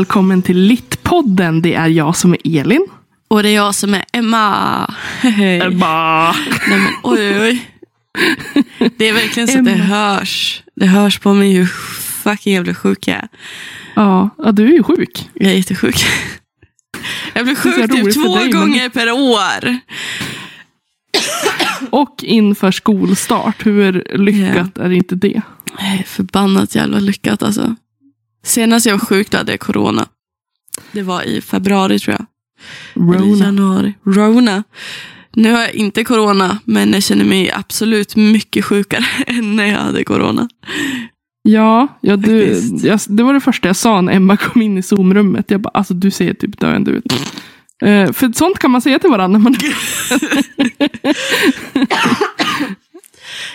välkommen till Littpodden. Det är jag som är Elin. Och det är jag som är Emma. Ebba. Nej, men, oj, oj. Det är verkligen så att det Emma. hörs. Det hörs på mig hur fucking jävla sjuk jag är. Ja, ja, du är ju sjuk. Jag är jättesjuk. Jag blir sjuk typ två dig, men- gånger per år. Och inför skolstart. Hur lyckat är inte det? Förbannat jävla lyckat alltså. Senast jag var sjuk då hade jag corona. Det var i februari tror jag. Eller Rona. januari. Rona. Nu har jag inte corona, men jag känner mig absolut mycket sjukare än när jag hade corona. Ja, ja du, jag, det var det första jag sa när Emma kom in i Zoom-rummet. Jag bara, alltså du ser typ döende ut. Eh, för sånt kan man säga till varandra. när Man,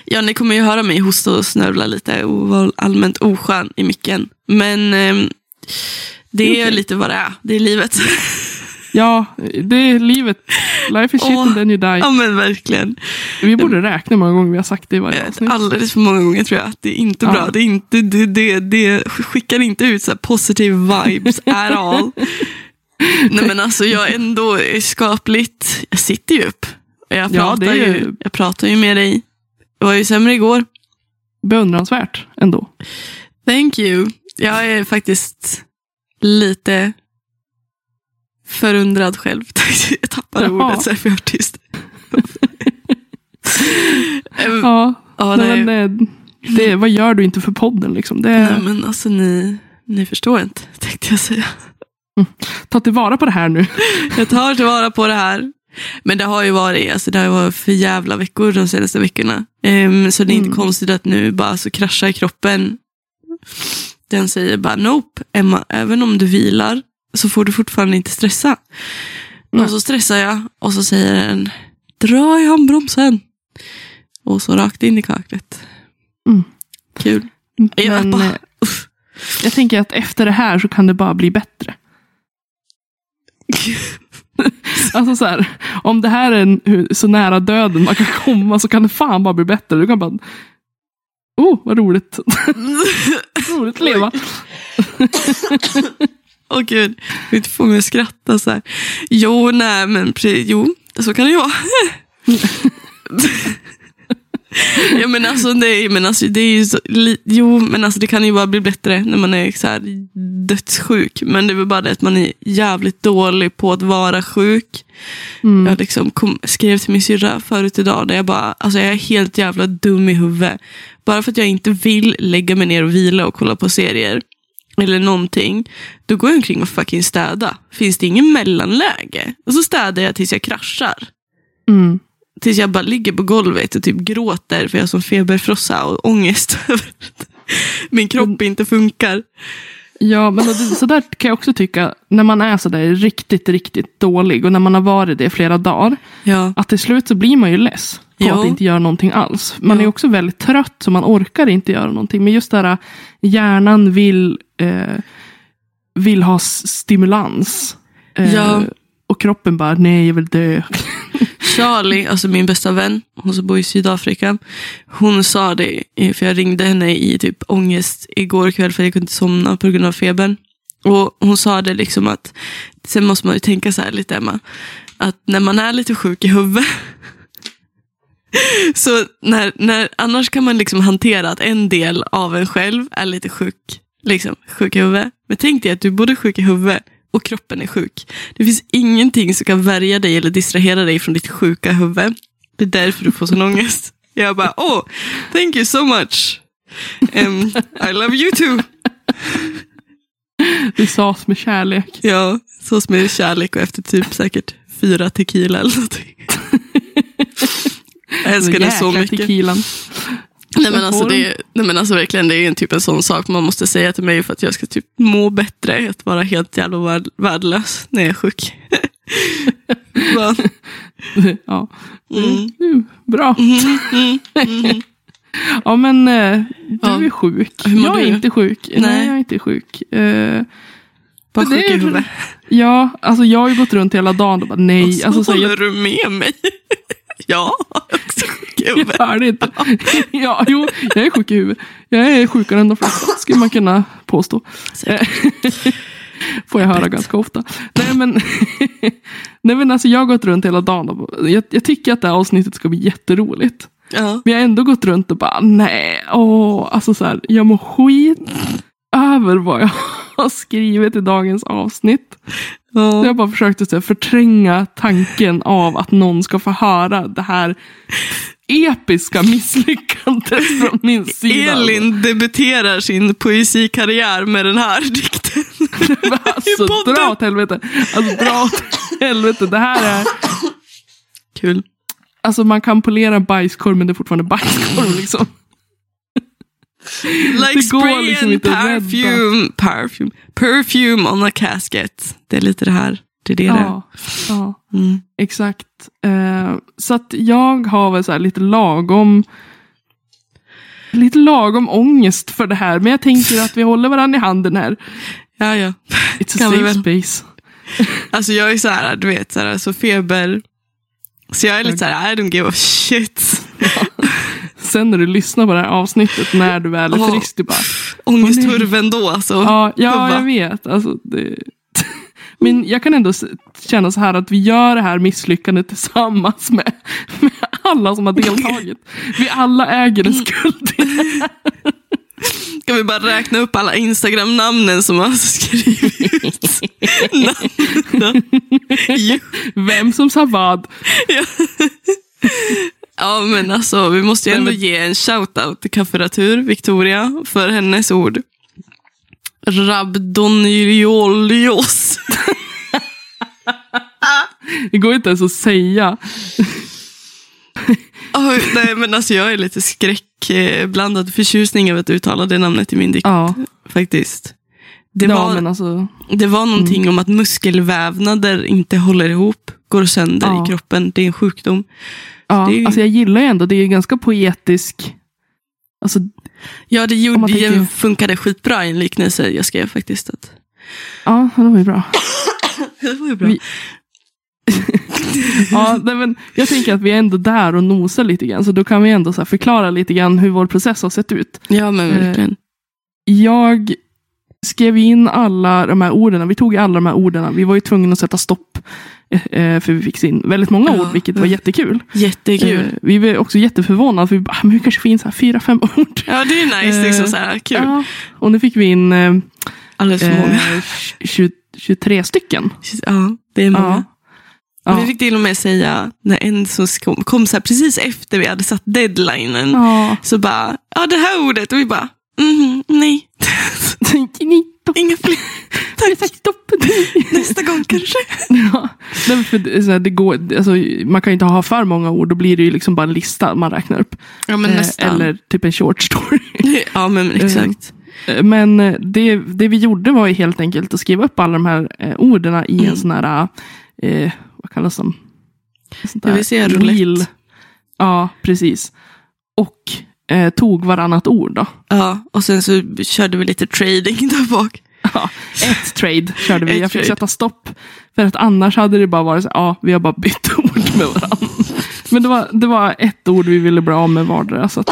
Ja, ni kommer ju höra mig hosta och snörvla lite och vara allmänt oskön i micken. Men ehm, det är Okej. lite vad det är. Det är livet. ja, det är livet. Life is shit Åh. and then you die. ja, men verkligen. Vi borde räkna hur många gånger vi har sagt det i varje vet, avsnitt. Alldeles för många gånger tror jag att det är inte Ja. bra. Det, är inte, det, det, det skickar inte ut så här positive vibes at all. Nej men alltså jag är ändå skapligt, jag sitter ju upp. Och Jag Ja, pratar, är ju- ju, jag pratar ju med dig. Det var ju sämre igår. Beundransvärt ändå. Thank you. Jag är faktiskt lite förundrad själv. Jag tappade Jaha. ordet så jag är för tyst. Ehm, Ja, ja, nej, men det, det, vad gör du inte för podden liksom? Det, nej, men alltså ni, ni förstår inte, tänkte jag säga. Ta tillvara på det här nu. Jag tar tillvara på det här. Men det har ju varit, alltså det har varit för jävla veckor de senaste veckorna. Ehm, så det är inte Mm. konstigt att nu bara så kraschar kroppen. Den säger bara nope, Emma, även om du vilar så får du fortfarande inte stressa. Nej. Och så stressar jag och så säger den dra i handbromsen. Och så rakt in i kaklet. Mm. Kul. Jag Men bara, eh, jag tänker att efter det här så kan det bara bli bättre. Alltså så här, om det här är en, så nära döden man kan komma så kan det fan bara bli bättre. Du kan bara, oh vad roligt. roligt att leva. Åh gud, jag inte få mig att skratta så här. Jo, nej, men jo, så kan det ju vara. ja, men alltså, är- men alltså, det är ju så, li, Jo, men alltså, det kan ju bara bli bättre när man är så här dödssjuk. Men det är väl bara det att man är jävligt dålig på att vara sjuk. Mm. Jag liksom kom, skrev till min syrra förut idag där jag bara, alltså jag är helt jävla dum i huvudet. Bara för att jag inte vill lägga mig ner och vila och kolla på serier eller någonting, då går jag omkring och fucking städa. Finns det ingen mellanläge? Och så städar jag tills jag kraschar. Mm. Tills jag bara ligger på golvet och typ gråter för jag har sån feberfrossa och ångest över att min kropp inte funkar. Ja, men det- så där kan jag också tycka. När man är så där riktigt, riktigt dålig och när man har varit det flera dagar. Ja, Att till slut så blir man ju less på Jo. att inte göra någonting alls. Man Ja. är också väldigt trött så man orkar inte göra någonting. Men just det här hjärnan vill, eh, vill ha stimulans. Eh, Ja. Och kroppen bara, nej jag vill dö. Charlie, alltså min bästa vän, hon som bor i Sydafrika, hon sa det, för jag ringde henne i typ ångest igår kväll för jag kunde inte somna på grund av febern. Och hon sa det liksom att, sen måste man ju tänka så här lite Emma, att när man är lite sjuk i huvudet, så när, när, annars kan man liksom hantera att en del av en själv är lite sjuk, liksom sjuk i huvudet. Men tänk dig att du är både sjuk i huvudet och kroppen är sjuk. Det finns ingenting som kan värja dig eller distrahera dig från ditt sjuka huvud. Det är därför du får sån ångest. Jag bara, oh, thank you so much. Um, I love you too. Det sas med kärlek. Ja, som med kärlek och efter typ säkert fyra tequila eller någonting. Jag älskar det så mycket. tequilan. Nej men, alltså det, nej men alltså verkligen, det är en typ en sån sak man måste säga till mig för att jag ska typ må bättre. Att vara helt jävla värd, värdelös när jag är sjuk. Bara, ja. mm, Mm, Bra. mm, mm, mm. Ja men eh, du Ja. är sjuk. Jag är du? inte sjuk. Nej. Nej. jag är inte sjuk. Eh, Bara Men sjuk i är- huvudet. ja, alltså jag har ju gått runt hela dagen och bara nej. Och så Alltså, så håller jag, du med mig. Ja, jag sjuk i jag huvudet. hör det inte. ja, jo, jag är sjuk i huvudet. Jag är sjukare än de flesta, skulle man kunna påstå. Får jag höra ganska ofta. Nej men, nej, men alltså, jag har gått runt hela dagen jag, jag tycker att det här avsnittet ska bli jätteroligt. Ja. Vi har ändå gått runt och bara, nej, åh, alltså så här, jag mår skit över vad jag har skrivit i dagens avsnitt. Ja. jag bara försökt att så här, förtränga tanken av att någon ska få höra det här episka misslyckandet från min sida. Elin debuterar sin poesikarriär med den här dikten. alltså, dra åt helvete. Alltså, dra åt helvete. Det här är, Kul. alltså man kan polera bajskorv men det är fortfarande bajskorv liksom. Like spray liksom and perfume, perfume. Perfume on a casket. Det är lite det här. Det är det Ja, ja. det är. mm. Exakt. Eh, så att jag har väl så lite lagom Lite lagom ångest för det här. Men jag tänker att vi håller varandra i handen här. Ja, ja. It's a safe space. Alltså jag är så här, du vet, så, här, så feber. Så jag är lite så här, I don't give a shit. Sen när du lyssnar på det här avsnittet när du väl är Åh. frisk. Du bara, Ångesthurven då alltså. ja, ja jag vet. Alltså, det... Men jag kan ändå känna så här att vi gör det här misslyckandet tillsammans med, med alla som har deltagit. Vi alla äger en skuld. Kan vi bara räkna upp alla Instagram-namnen som har skrivit. Vem som sa vad. Ja men alltså vi måste ju ändå ge en shout-out till Kafferatur, Victoria, för hennes ord. Rabdoniriolios. Det går inte ens att säga. Oj, nej men alltså jag är lite skräckblandad förtjusning över att uttala det namnet i min dikt. Ja, Faktiskt. Det ja var, alltså. det var någonting om att muskelvävnader inte håller ihop, går sönder Ja. i kroppen. Det är en sjukdom. Ja, ju- alltså jag gillar ju ändå, det är ju ganska poetisk. Alltså, Ja, det gjorde, tänker- det funkade skitbra i en liknelse jag skrev faktiskt. Att, ja, det var ju bra. det var ju bra. Vi- Ja, nej, men jag tänker att vi är ändå där och nosar lite grann. Så då kan vi ändå förklara lite grann hur vår process har sett ut. Ja, men Eh, verkligen. Jag skrev in alla de här orden. Vi tog alla de här orden. Vi var ju tvungna att sätta stopp. Eh, eh, För vi fick in väldigt många ord, vilket var jättekul. Jättekul. Eh, Vi var också jätteförvånade. För vi bara, "Ah, men det kanske finns så här fyra, fem ord. Ja, det är nice. Eh, Liksom så här, kul. Ja, och nu fick vi in eh, Alldeles för många. eh, 20, 23 stycken. Ja, det är många. Ja. Vi fick till och med säga, när en som kom, kom så här, precis efter vi hade satt deadlinen, Ja. så bara, ja det här ordet, och vi bara, mhm, nej, inga fler, tack, Stopp. nästa gång kanske. Ja, nej, för så här, det går, alltså, man kan ju inte ha för många ord, då blir det ju liksom bara en lista man räknar upp. Ja, men Eh, nästan. eller typ en short story. Ja, men exakt. Eh, Men eh, det, det vi gjorde var ju helt enkelt att skriva upp alla de här eh, orden i en sån här, eh, vad kallas de? En sån Jag där vill säga roulette. Ja, precis. Och eh, tog varannat ord då. Ja, och sen så körde vi lite trading där bak. Ja, ett trade körde vi. Ett Jag fick trade. sätta stopp. För att annars hade det bara varit så ja, vi har bara bytt ord med varandra. Men det var, det var ett ord vi ville bli av med vardera. Så att,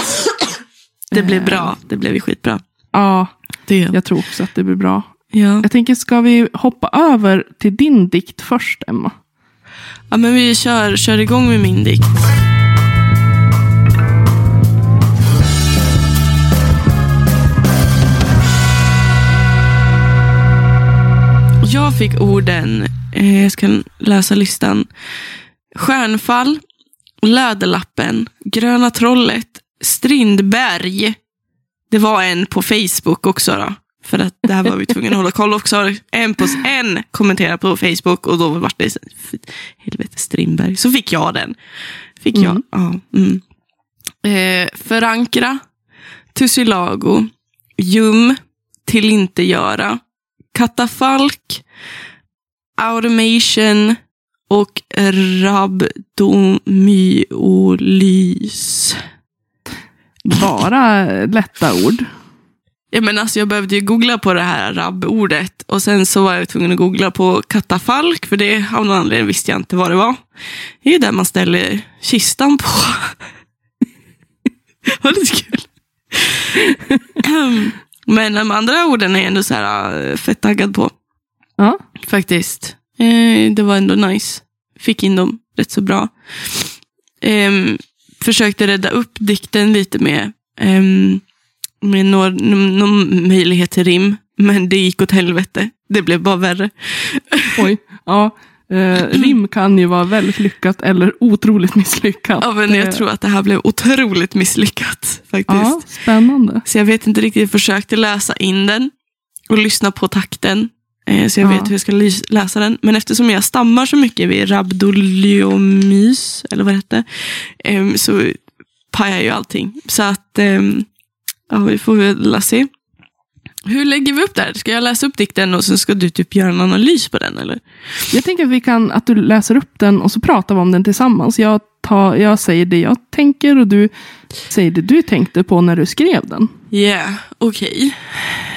Det blev bra, det blev skitbra. ja, Det. jag tror också att det blir bra. Ja. Jag tänker, ska vi hoppa över till din dikt först, Emma? ja, men vi kör, kör igång med min dikt. Jag fick orden, eh, jag ska läsa listan. Stjärnfall, Läderlappen, Gröna trollet, Strindberg. Det var en på Facebook också då. För att det här var vi tvungna att hålla koll också. En, på, en kommenterade på Facebook och då var det så helvete Strindberg. Så fick jag den. Fick jag. Mm. Ja, mm. eh, förankra, tussilago, ljum, tillintetgöra, katafalk, automation och rabdomyolys. Bara lätta ord. Ja, men alltså, jag behövde ju googla på det här rabb-ordet och sen så var jag tvungen att googla på katafalk för det av någon anledning visste jag inte vad det var. Det är ju där man ställer kistan på. var lite kul. Men de andra orden är jag ändå så här, äh, fett taggad på. Ja. faktiskt. Eh, det var ändå nice. Fick in dem rätt så bra. Ehm, försökte rädda upp dikten lite med, ehm, med någon, någon möjlighet till rim. Men det gick åt helvete. Det blev bara värre. Oj. Ja. Eh, rim kan ju vara väldigt lyckat eller otroligt misslyckat. Ja, men jag Eh, tror att det här blev otroligt misslyckat. faktiskt. Ja, spännande. Så jag vet inte riktigt, jag försökte läsa in den och lyssna på takten. eh, Så jag Ja. vet hur jag ska läsa den. Men eftersom jag stammar så mycket vid rabdoliomys, eller vad det hette, em, så pajar ju allting. Så att, em, ja, vi får väl se. Hur lägger vi upp det här? Ska jag läsa upp dikten och sen ska du typ göra en analys på den? Eller? Jag tänker att vi kan, att du läser upp den och så pratar vi om den tillsammans. Jag, tar, jag säger det jag tänker och du säger det du tänkte på när du skrev den. Ja, yeah, okej.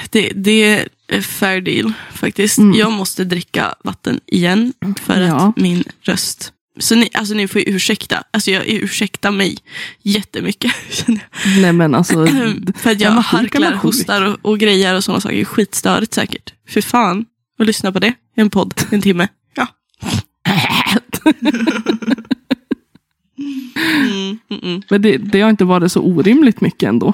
Det, det är fair deal faktiskt. Mm. Jag måste dricka vatten igen för Ja. att min röst... Så ni, alltså ni får ju ursäkta. Alltså jag ursäktar mig jättemycket. Nej men alltså. för att jag Ja, harklar, hostar och, och grejer och sådana saker. Skitstörigt säkert. För fan. Och lyssna på det i en podd en timme. Ja. Mm. men det, det har inte varit så orimligt mycket ändå.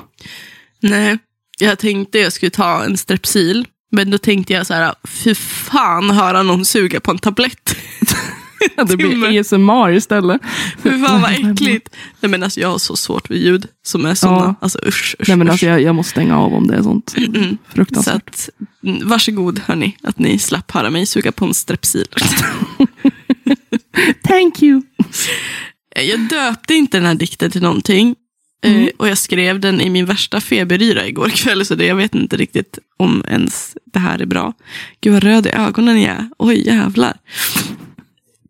Nej, jag tänkte jag skulle ta en strepsil. Men då tänkte jag så här, fy fan höra någon suga på en tablett. Det blir. ASMR istället. Fy fan vad äckligt. Nej men alltså jag har så svårt vid ljud som är sådana. Ja. Alltså usch, usch, Nej men alltså jag, jag måste stänga av om det är sånt. Mm. Så Fruktansvärt. att, mm, varsågod hörni, att ni slapp höra mig suga på en strepsil. Thank you. Jag döpte inte den här dikten till någonting. Mm. Eh, och jag skrev den i min värsta feberyra igår kväll, så det, jag vet inte riktigt om ens det här är bra. Gud vad röd i ögonen jag är. Oj, jävlar.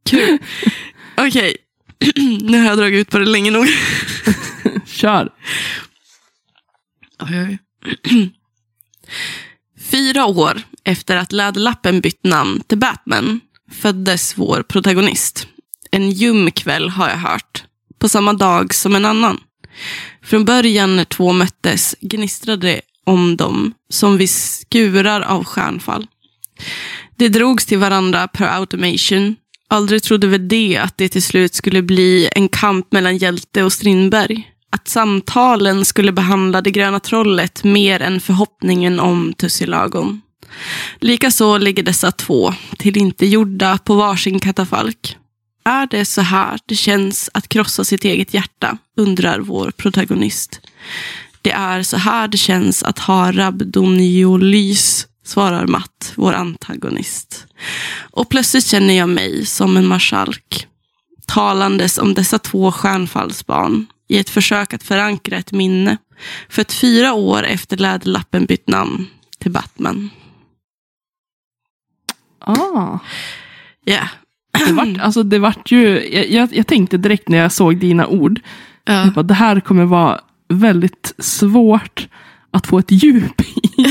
Kul. Okej, nu har jag dragit ut på det länge nog. Kör. Fyra år efter att Läderlappen bytt namn till Batman föddes vår protagonist. En ljum kväll har jag hört. På samma dag som en annan. Från början när två möttes gnistrade det om dem som vid skurar av stjärnfall. De drogs till varandra per automation. Aldrig trodde väl det att det till slut skulle bli en kamp mellan hjälte och Strindberg. Att samtalen skulle behandla det gröna trollet mer än förhoppningen om Tussilagon. Likaså ligger dessa två till inte gjorda på varsin katafalk. Är det så här det känns att krossa sitt eget hjärta, undrar vår protagonist. Det är så här det känns att ha rabdoniolys, svarar Matt, vår antagonist. Och plötsligt känner jag mig som en marskalk, talandes om dessa två stjärnfallsbarn i ett försök att förankra ett minne för ett fyra år efter Läderlappen bytt namn till Batman. Ah. Ja. Det vart, alltså det vart ju, jag, jag, tänkte direkt när jag såg dina ord, jag bara, det här kommer vara väldigt svårt att få ett djup i.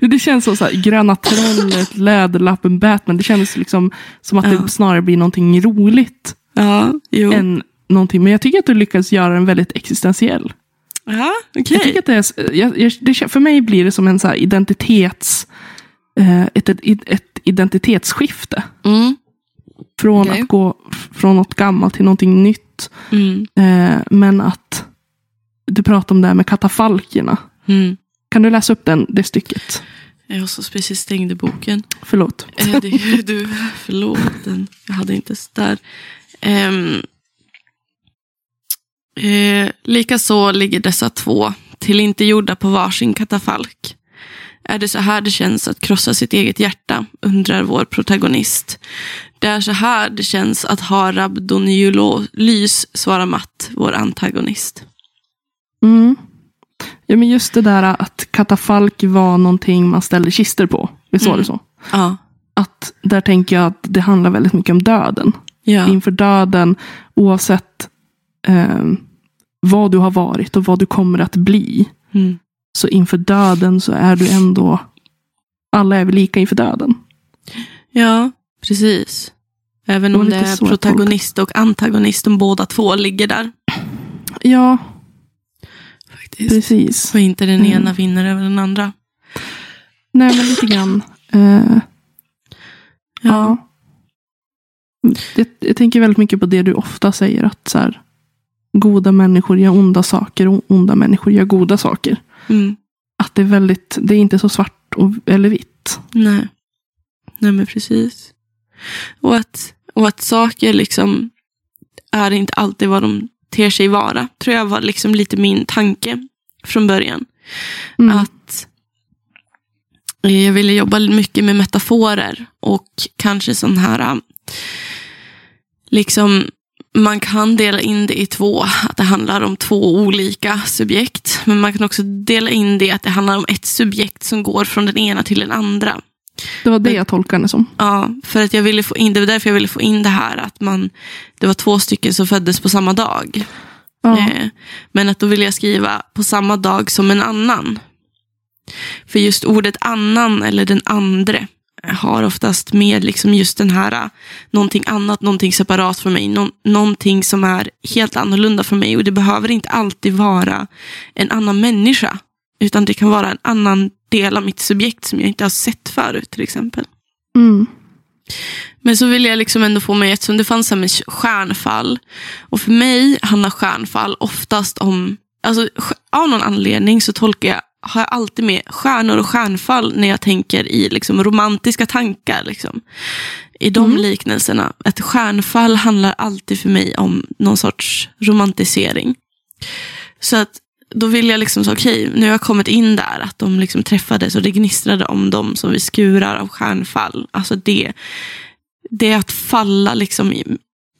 Det känns som så här, Gröna Trollet, Läderlappen, Batman. Det känns liksom som att Ja. det snarare blir någonting roligt Ja, jo. än någonting. Men jag tycker att du lyckas göra den väldigt existentiell. Ja, okej. Jag tycker att det är, jag, jag, det, för mig blir det som en så identitets, eh, ett, ett, ett identitetsskifte. Mm. Från Okej. att gå från något gammalt till någonting nytt. Mm. Eh, men att du pratar om det här med katafalkerna. Mm. Kan du läsa upp den, det stycket? Jag så precis stängde boken. Förlåt. Eh, det du, förlåt. Den, jag hade inte där. Um, eh, Likaså ligger dessa två till inte gjorda på varsin katafalk. Är det så här det känns att krossa sitt eget hjärta, undrar vår protagonist. Det är så här det känns att ha rabdoniolys, svarar Matt, vår antagonist. Mm. Ja, men just det där att katafalk var någonting man ställde kister på. Visst var Mm. det så? Ja. Att där tänker jag att det handlar väldigt mycket om döden. Ja. Inför döden, oavsett eh, vad du har varit och vad du kommer att bli. Mm. Så inför döden så är du ändå, alla är vi lika inför döden. Ja, precis. Även om det är protagonist och antagonist, de båda två ligger där. Ja, Faktiskt. precis. Och inte den Mm. ena vinner över den andra. Nej, men lite grann. Eh, Ja. Jag, jag tänker väldigt mycket på det du ofta säger. Att så här, goda människor gör onda saker och onda människor gör goda saker. Mm. Att det är väldigt, det är inte så svart och, eller vitt. Nej. Nej men precis. Och att, och att saker liksom är inte alltid vad de ter sig vara. Tror jag var liksom lite min tanke från början. Mm. Att eh, jag ville jobba mycket med metaforer och kanske sån här äh, liksom man kan dela in det i två, att det handlar om två olika subjekt. Men man kan också dela in det att det handlar om ett subjekt som går från den ena till den andra. Det var det jag tolkade det som. Ja, för att jag ville få in, det var därför jag ville få in det här att man, det var två stycken som föddes på samma dag. Ja. Eh, men att då vill jag skriva på samma dag som en annan. För just ordet annan eller den andre har oftast med liksom just den här någonting annat, någonting separat för mig. Nå någonting som är helt annorlunda för mig. Och det behöver inte alltid vara en annan människa. Utan det kan vara en annan del av mitt subjekt som jag inte har sett förut till exempel. Mm. Men så ville jag liksom ändå få mig, eftersom det fanns med stjärnfall. Och för mig handlar stjärnfall oftast om, alltså av någon anledning så tolkar jag, har jag alltid med stjärnor och stjärnfall när jag tänker i liksom romantiska tankar. Liksom. I de Mm. liknelserna. Att stjärnfall handlar alltid för mig om någon sorts romantisering. Så att då vill jag liksom så, okej, nu har jag kommit in där, att de liksom träffades och det gnistrade om dem som vi skurar av stjärnfall. Alltså det, det är att falla liksom i,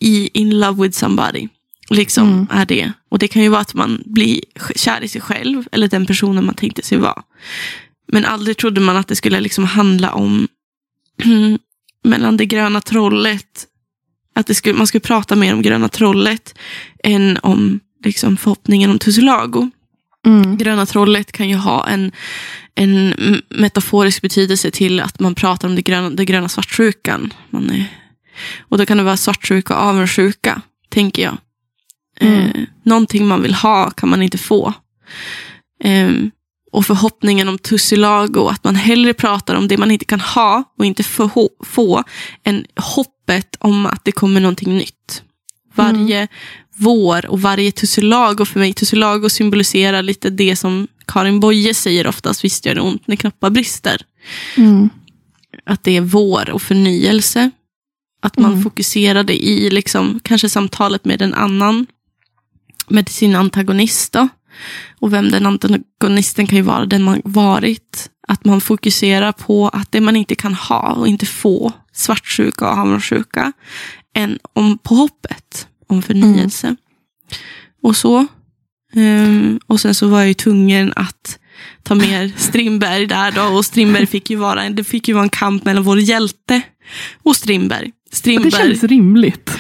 i in love with somebody. Liksom Mm. är det. Och det kan ju vara att man blir kär i sig själv, eller den personen man tänkte sig vara. Men aldrig trodde man att det skulle liksom handla om mellan det gröna trollet, att det skulle, man skulle prata mer om gröna trollet än om liksom, förhoppningen om Tussilago. Mm. Gröna trollet kan ju ha en, en metaforisk betydelse till att man pratar om det gröna, det gröna svartsjukan. Man är, och då kan det vara svartsjuka och avundsjuka, tänker jag. Mm. Eh, någonting man vill ha kan man inte få. Ehm, och förhoppningen om tussilago, att man hellre pratar om det man inte kan ha och inte få, få än hoppet om att det kommer någonting nytt. Varje vår och varje tussilago, för mig tussilago symboliserar lite det som Karin Boye säger oftast, visst gör det ont när knoppar brister. Mm. Att det är vår och förnyelse. Att man Mm. fokuserade i liksom, kanske samtalet med en annan, med sin antagonist. Då. Och vem den antagonisten kan ju vara, den man varit. Att man fokuserar på att det man inte kan ha och inte få, svartsjuka och avundsjuka, än om på hoppet om förnyelse. Och så. Ehm, och sen så var jag ju tvungen att ta med Strindberg där då. Och Strindberg fick ju vara, det fick ju vara en kamp mellan vår hjälte och Strindberg. Det Strindberg, kändes rimligt.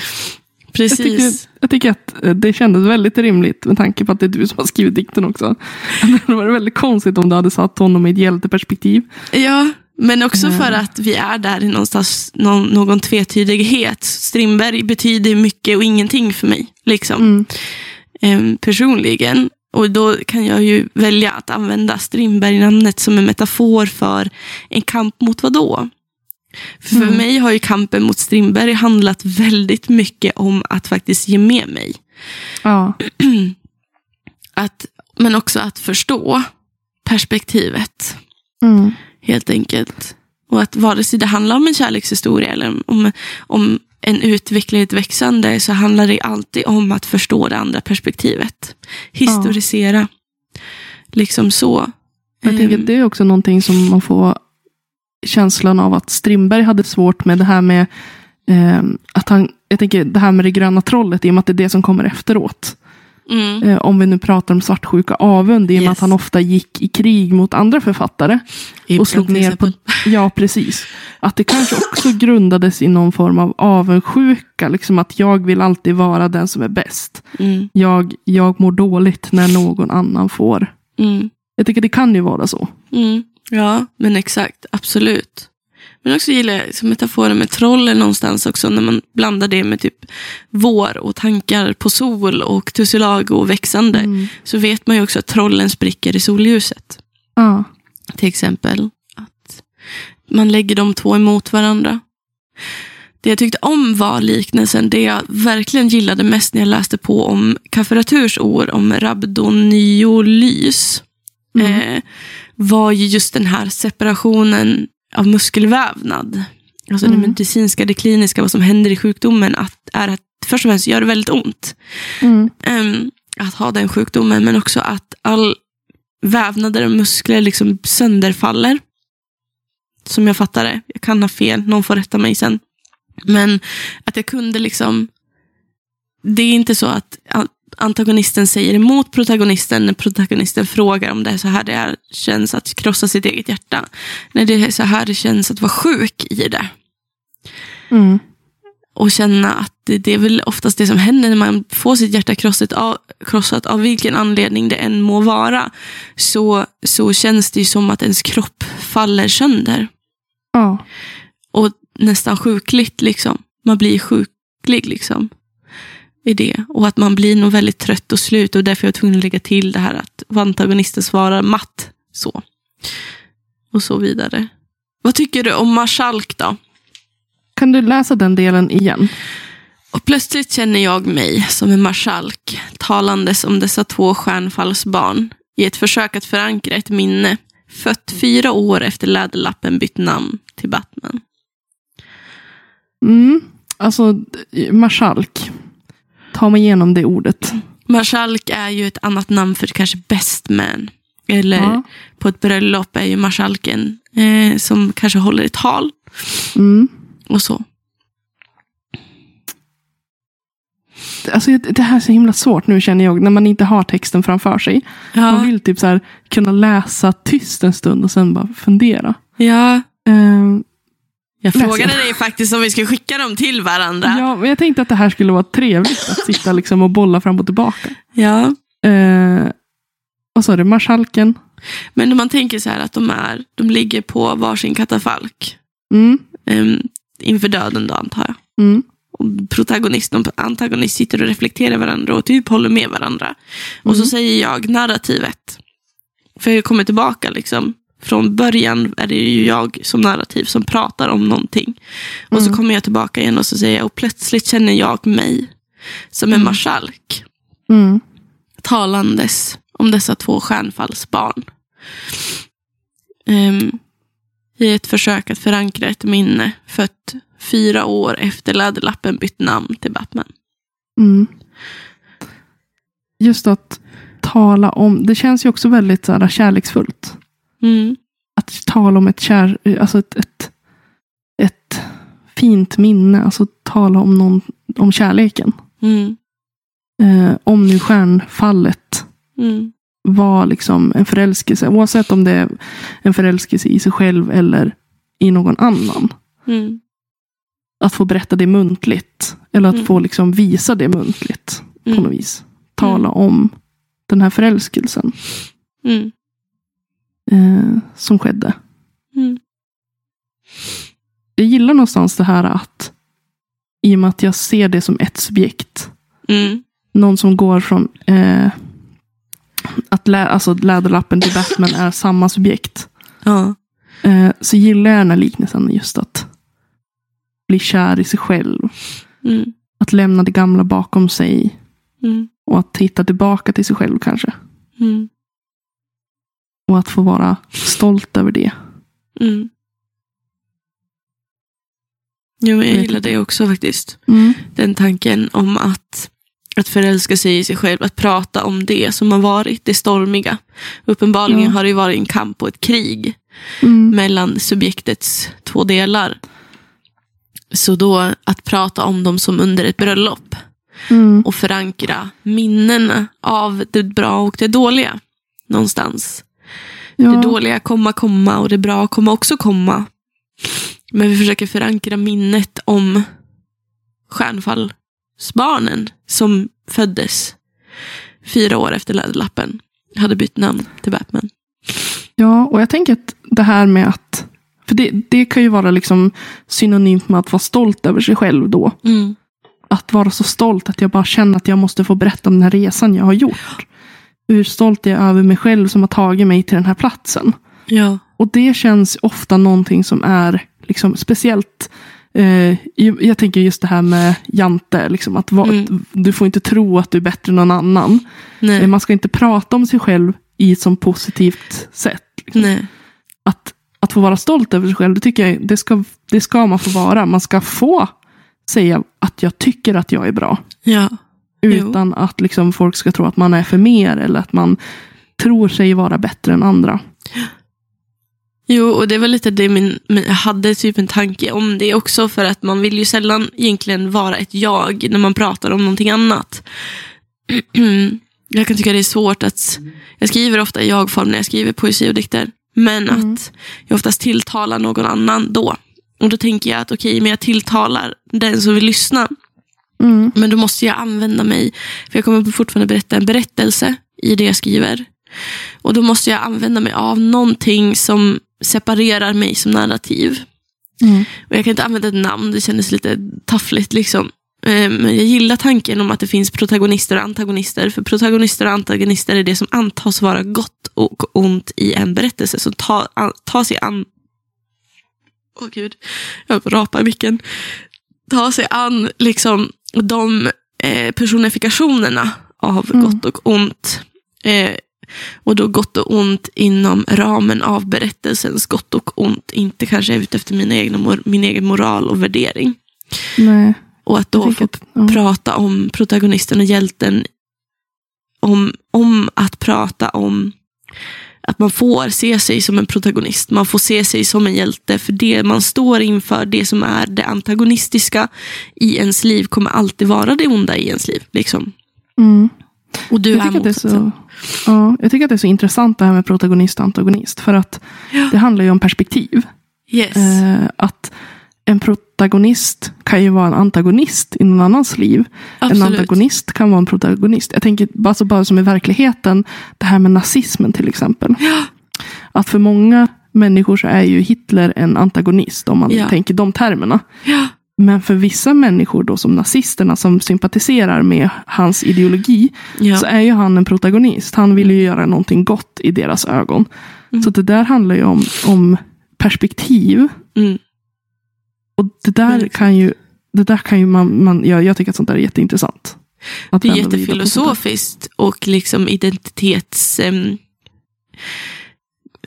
Jag precis. tycker, jag tycker att eh, det kändes väldigt rimligt med tanke på att det är du som har skrivit dikten också. Det varit väldigt konstigt om du hade satt honom i ett hjälteperspektiv. Ja, men också för Ja. att vi är där i någonstans, någon, någon tvetydighet. Strindberg betyder mycket och ingenting för mig. Liksom. Mm. personligen. Och då kan jag ju välja att använda Strindberg-namnet som en metafor för en kamp mot vad då? För Mm. mig har ju kampen mot Strindberg handlat väldigt mycket om att faktiskt ge med mig. Ja. Att, men också att förstå perspektivet, Mm. Helt enkelt. Och att vare sig det handlar om en kärlekshistoria eller om, om en utveckling, ett växande, så handlar det alltid om att förstå det andra perspektivet. Historisera. Liksom så. Jag tänker Ehm, att det är också någonting som man får känslan av att Strindberg hade svårt med det här med eh, att han, jag tänker det här med det gröna trollet i och med att det är det som kommer efteråt. Mm, Eh, om vi nu pratar om svartsjuka avund i och med Yes. att han ofta gick i krig mot andra författare. Ibsen och slog ner på, ja precis. Att det kanske också grundades i någon form av avundsjuka. Liksom att jag vill alltid vara den som är bäst. Mm, Jag, jag mår dåligt när någon annan får. mm, Jag tycker det kan ju vara så. mm. Ja, men exakt. Absolut. Men också gillar jag metaforen med trollen någonstans också. När man blandar det med typ vår och tankar på sol och tussilago och växande. Mm. Så vet man ju också att trollen spricker i solljuset. Ja. Till exempel. Att man lägger de två emot varandra. Det jag tyckte om var liknelsen. Det jag verkligen gillade mest när jag läste på om Kafferaturs ord om rabdoniolys. Mm. Eh, var ju just den här separationen av muskelvävnad. Alltså det Mm. medicinska, det kliniska, vad som händer i sjukdomen. Att, är att först och främst gör det väldigt ont Mm. em, att ha den sjukdomen. Men också att all vävnader och muskler liksom sönderfaller. Som jag fattar det. Jag kan ha fel, någon får rätta mig sen. Men att jag kunde liksom... Det är inte så att antagonisten säger emot protagonisten när protagonisten frågar om det är så här det är, känns att krossa sitt eget hjärta. Nej, det är så här det känns att vara sjuk i det. Mm. Och känna att det, det är väl oftast det som händer när man får sitt hjärta krossat av, krossat av vilken anledning det än må vara. Så, så känns det ju som att ens kropp faller sönder. Ja. Och nästan sjukligt liksom. Man blir sjuklig liksom. I det. Och att man blir nog väldigt trött och slut. Och därför är jag tvungen att lägga till det här att antagonisten svarar matt. Så. Och så vidare. Vad tycker du om marskalk då? Kan du läsa den delen igen? Och plötsligt känner jag mig som en marskalk talandes om dessa två stjärnfallsbarn i ett försök att förankra ett minne fött fyra år efter läderlappen bytt namn till Batman. Mm. Alltså, marskalk. Ta mig igenom det ordet. Marskalk är ju ett annat namn för kanske best man. Eller Ja. på ett bröllop är ju marskalken eh, som kanske håller ett tal Mm. och så. Alltså, det här är så himla svårt nu känner jag, när man inte har texten framför sig. Man Ja, vill typ så här, kunna läsa tyst en stund och sen bara fundera. ja. Eh, Jag frågade dig faktiskt om vi skulle skicka dem till varandra. ja, men jag tänkte att det här skulle vara trevligt att sitta liksom och bolla fram och tillbaka. ja. Eh, vad sa du, marskalken? Men om man tänker så här att de, är, de ligger på varsin katafalk. Mm. Um, inför döden då antar jag. Mm. Och protagonist och antagonist sitter och reflekterar varandra och typ håller med varandra. Och så Mm. säger jag narrativet. För jag kommer tillbaka liksom. Från början är det ju jag som narrativ som pratar om någonting. Och så Mm. kommer jag tillbaka igen och så säger jag och plötsligt känner jag mig som en Mm. marskalk. Mm. talandes om dessa två stjärnfallsbarn. Um, I ett försök att förankra ett minne fött fyra år efter Läderlappen bytt namn till Batman. Mm. Just att tala om, det känns ju också väldigt så här, kärleksfullt. Mm. Att tala om ett, kär, alltså ett, ett, ett fint minne, alltså tala om, någon, om kärleken. Mm. Eh, om nu stjärnfallet Mm. var liksom en förälskelse, oavsett om det är en förälskelse i sig själv eller i någon annan. Mm. Att få berätta det muntligt. Eller att Mm. få liksom visa det muntligt. På Mm. något vis. Tala om den här förälskelsen. Eh, som skedde. Mm. Jag gillar någonstans det här att i och med att jag ser det som ett subjekt. Mm. Någon som går från eh, att lä alltså läderlappen till Batman är samma subjekt. Ja. Eh, så gillar jag den här liknelsen just att bli kär i sig själv. Mm. Att lämna det gamla bakom sig. Mm. Och att hitta tillbaka till sig själv kanske. Mm. Och att få vara stolt över det. Mm. Jo, jag gillar det också faktiskt. Mm. Den tanken om att, att förälska sig i sig själv, att prata om det som har varit, det stormiga. Uppenbarligen Ja. har det ju varit en kamp och ett krig Mm. mellan subjektets två delar. Så då att prata om dem som under ett bröllop Mm. och förankra minnen av det bra och det dåliga någonstans. Ja. Det dåliga komma komma och det bra komma också komma. Men vi försöker förankra minnet om stjärnfallsbarnen som föddes fyra år efter Läderlappen. Hade bytt namn till Batman. Ja, och jag tänker att det här med att för det, det kan ju vara liksom synonymt med att vara stolt över sig själv då. Mm. Att vara så stolt att jag bara känner att jag måste få berätta om den här resan jag har gjort. Hur stolt jag är över mig själv som har tagit mig till den här platsen. Ja. Och det känns ofta någonting som är liksom speciellt Eh, jag, jag tänker just det här med Jante, liksom, att va, Mm. du får inte tro att du är bättre än någon annan. Nej. Eh, Man ska inte prata om sig själv i ett sånt positivt sätt. Liksom. Nej. Att, att få vara stolt över sig själv, det tycker jag det ska, det ska man få vara. Man ska få säga att jag tycker att jag är bra. Ja. Jo. Utan att liksom folk ska tro att man är för mer eller att man tror sig vara bättre än andra. Jo, och det var lite det min, jag hade typ en tanke om det också. För att man vill ju sällan egentligen vara ett jag när man pratar om någonting annat. jag kan tycka det är svårt att, jag skriver ofta i jag-form när jag skriver poesi och dikter. Men Mm. att jag oftast tilltalar någon annan då. Och då tänker jag att okej, men jag tilltalar den som vill lyssna. Mm. Men då måste jag använda mig, för jag kommer fortfarande berätta en berättelse i det jag skriver. Och då måste jag använda mig av någonting som separerar mig som narrativ. Mm. Och jag kan inte använda ett namn, det kändes lite taffligt. Liksom. Eh, Men jag gillar tanken om att det finns protagonister och antagonister. För protagonister och antagonister är det som antas vara gott och ont i en berättelse. Tar an, ta sig an... Åh gud, jag höll på att rapa i micken. Ta sig an liksom, de eh, personifikationerna av Mm. gott och ont. Eh, och då gott och ont inom ramen av berättelsens gott och ont. Inte kanske ute efter mina egna, min egen moral och värdering. Nej. Och att då få att- ja. prata om protagonisten och hjälten. Om, om att prata om att man får se sig som en protagonist. Man får se sig som en hjälte. För det man står inför, det som är det antagonistiska i ens liv kommer alltid vara det onda i ens liv. Liksom. Mm. Och du Jag är det är motsatsen. så, ja, jag tycker att det är så intressant det här med protagonist och antagonist. För att Ja. det handlar ju om perspektiv. Yes. Eh, att en protagonist kan ju vara en antagonist i någon annans liv. En Absolut. antagonist kan vara en protagonist. Jag tänker bara, så bara som i verkligheten, det här med nazismen till exempel. Att för många människor så är ju Hitler en antagonist, om man Ja. tänker de termerna. Ja. Men för vissa människor, då som nazisterna, som sympatiserar med hans ideologi, Ja. så är ju han en protagonist. Han vill ju göra någonting gott i deras ögon. Mm. Så det där handlar ju om, om perspektiv. Mm. Och det där kan ju, det där kan ju man, man jag, jag tycker att sånt där är jätteintressant. Att Det är jättefilosofiskt och liksom identitets... em,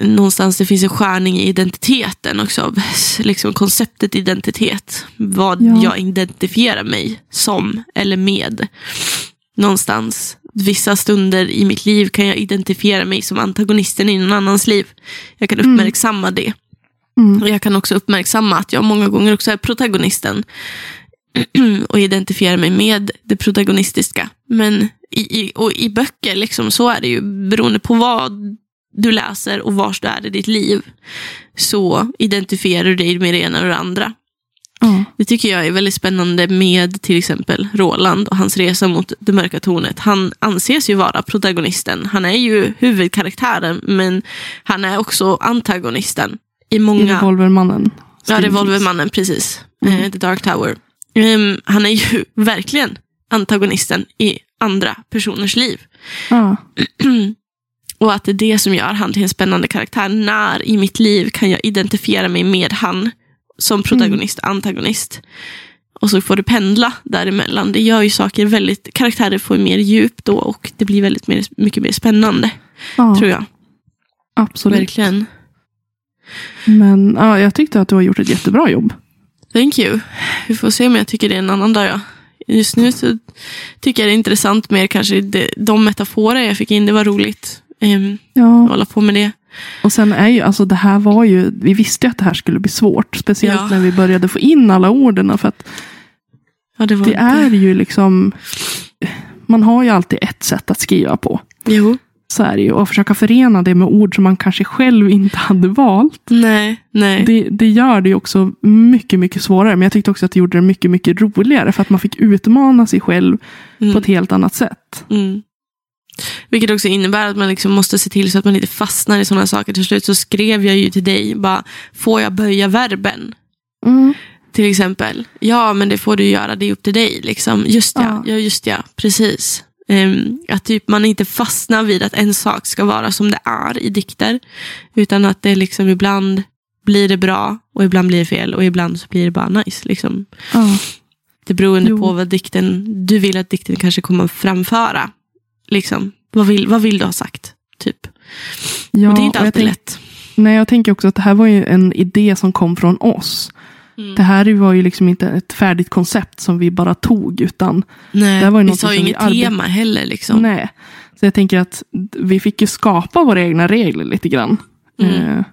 någonstans det finns en skärning i identiteten också. Liksom konceptet identitet. Vad Ja. jag identifierar mig som eller med. Någonstans. Vissa stunder i mitt liv kan jag identifiera mig som antagonisten i någon annans liv. Jag kan uppmärksamma det. Mm. Och jag kan också uppmärksamma att jag många gånger också är protagonisten. och identifiera mig med det protagonistiska. Men i, i, och i böcker, liksom, så är det ju. Beroende på vad du läser och vars du är i ditt liv. Så identifierar du dig med det ena och det andra. Ja. Det tycker jag är väldigt spännande med till exempel Roland och hans resa mot det mörka tornet. Han anses ju vara protagonisten. Han är ju huvudkaraktären men han är också antagonisten. I I många... Revolvermannen. Ja. Revolvermannen, precis. Mm. Eh, The Dark Tower. Ehm, han är ju verkligen antagonisten i andra personers liv. Ja. Och att det är det som gör han till en spännande karaktär. När i mitt liv kan jag identifiera mig med han som protagonist och antagonist. Och så får det pendla däremellan. Det gör ju saker väldigt, karaktärer får mer djup då och det blir väldigt mer, mycket mer spännande. ja, Tror jag. absolut. Verkligen. Men ja, jag tyckte att du har gjort ett jättebra jobb. Thank you. Vi får se om jag tycker det en annan dag. Ja. Just nu så tycker jag det är intressant mer kanske det, de metaforer jag fick in. Det var roligt. Um, Ja. hålla på med det. Och sen är ju, alltså det här var ju, vi visste ju att det här skulle bli svårt. Speciellt Ja. när vi började få in alla orden. För att Ja, det det är ju liksom, man har ju alltid ett sätt att skriva på. Jo. Så är det ju. Och försöka förena det med ord som man kanske själv inte hade valt. Nej, nej. Det, det gör det ju också mycket, mycket svårare. Men jag tyckte också att det gjorde det mycket, mycket roligare. För att man fick utmana sig själv Mm. på ett helt annat sätt. Mm. Vilket också innebär att man liksom måste se till så att man inte fastnar i sådana saker. Till slut så skrev jag ju till dig, bara, får jag böja verben? Mm. Till exempel. Ja, men det får du göra, det är upp till dig. Liksom. Just ja, Ja. ja just ja, precis. Ehm, att typ man inte fastnar vid att en sak ska vara som det är i dikter. Utan att det liksom ibland blir det bra och ibland blir det fel och ibland så blir det bara nice. Liksom. Ja. Det beror Jo. på vad dikten, du vill att dikten kanske kommer att framföra. Liksom. Vad, vill, vad vill du ha sagt? Typ. Ja, och det är inte alltid tänk- lätt. Nej, jag tänker också att det här var ju en idé som kom från oss. Mm. Det här var ju liksom inte ett färdigt koncept som vi bara tog, utan Nej, det var ju vi sa ju inget tema heller. Liksom. nej. Så jag tänker att vi fick ju skapa våra egna regler lite grann. Mm. Eh,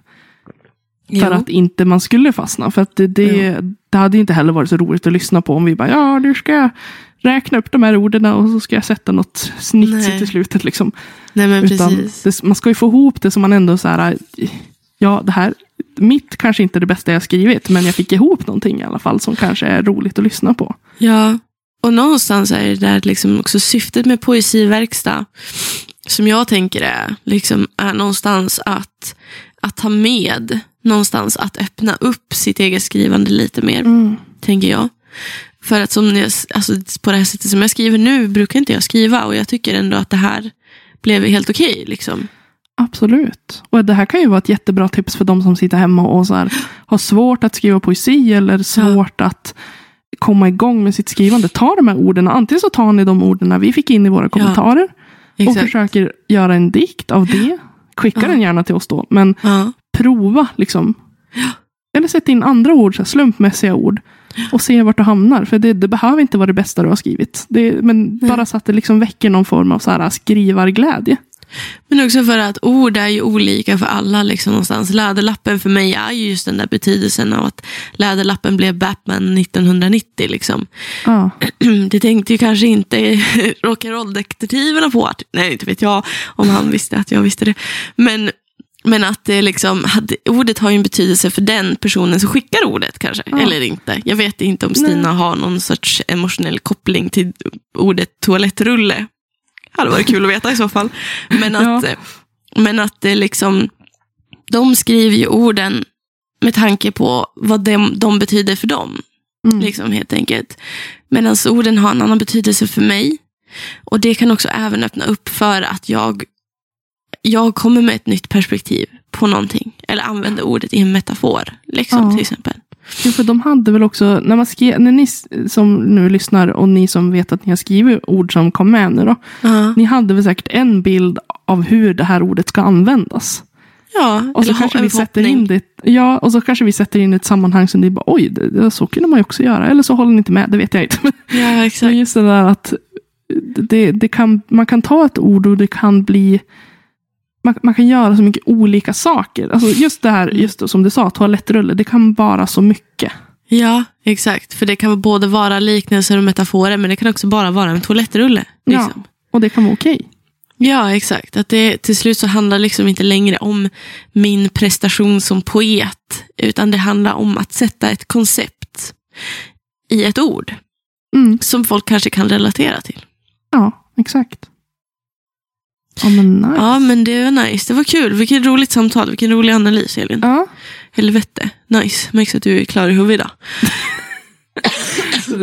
Jo. för att inte man skulle fastna. För att det, det, det hade ju inte heller varit så roligt att lyssna på om vi bara, ja, nu ska jag räkna upp de här orden och så ska jag sätta något snitsigt i slutet. Liksom. Nej men Utan precis. det, man ska ju få ihop det så man ändå så här, ja, det här, mitt kanske inte är det bästa jag skrivit, men jag fick ihop någonting i alla fall som kanske är roligt att lyssna på. Ja, och någonstans är det där liksom också syftet med poesiverkstad, som jag tänker är, liksom, är någonstans att, att ta med, någonstans att öppna upp sitt eget skrivande lite mer, tänker jag. För att som jag, alltså, på det här sättet som jag skriver nu brukar inte jag skriva och jag tycker ändå att det här blev helt okej. liksom. Absolut. Och det här kan ju vara ett jättebra tips för de som sitter hemma och så här, har svårt att skriva poesi eller svårt att komma igång med sitt skrivande. Ta de här orden. Antingen så tar ni de orden vi fick in i våra kommentarer och Exakt. försöker göra en dikt av det. Skicka Ja. den gärna till oss då. Men Ja. prova liksom. Eller sätt in andra ord, så här, slumpmässiga ord. Och se vart du hamnar. För det, det behöver inte vara det bästa du har skrivit. Det, men bara så att det liksom väcker någon form av så här, skrivarglädje. Men också för att ord är ju olika för alla. Liksom, någonstans. Läderlappen för mig är ju just den där betydelsen av att Läderlappen blev Batman 1990. Liksom. Ja. Det tänkte ju kanske inte rock'n'roll-detektiverna på. Att, nej, inte vet jag om han visste att jag visste det. Men, men att det liksom, hade, ordet har ju en betydelse för den personen som skickar ordet kanske. Ja. Eller inte. Jag vet inte om Stina Nej. har någon sorts emotionell koppling till ordet toalettrulle. Hade varit kul att veta i så fall. Men att, Ja. men att det liksom, de skriver ju orden med tanke på vad de, de betyder för dem. Mm. Liksom, helt enkelt. Medan orden har en annan betydelse för mig. Och det kan också även öppna upp för att jag, jag kommer med ett nytt perspektiv på någonting. Eller använder ordet i en metafor. Liksom, Ja. till exempel. Jo, för de hade väl också, när, man skrev, när ni som nu lyssnar och ni som vet att ni har skrivit ord som kom med nu då. Ja, Ni hade väl säkert en bild av hur det här ordet ska användas. ja Och så kanske vi sätter in det, ja, och så kanske vi sätter in ett sammanhang som ni bara, oj, det, det, så kunde man ju också göra. Eller så håller ni inte med, det vet jag inte. Men Ja, det är exakt. just det där att det, det kan, man kan ta ett ord och det kan bli man, man kan göra så mycket olika saker. Alltså just det här, just det, som du sa, toalettrulle, det kan vara så mycket. Ja, exakt. För det kan både vara liknelser och metaforer, men det kan också bara vara en toalettrulle. Liksom. Ja, och det kan vara okej. Ja, exakt. Att det till slut så handlar liksom inte längre om min prestation som poet, utan det handlar om att sätta ett koncept i ett ord Mm, som folk kanske kan relatera till. ja, exakt. Ja, men nice. Ja, men det var nice. Det var kul. Vilket roligt samtal. Vilken rolig analys, Elin. Ja. Helvete. Nice. Märks att du är klar i huvudet.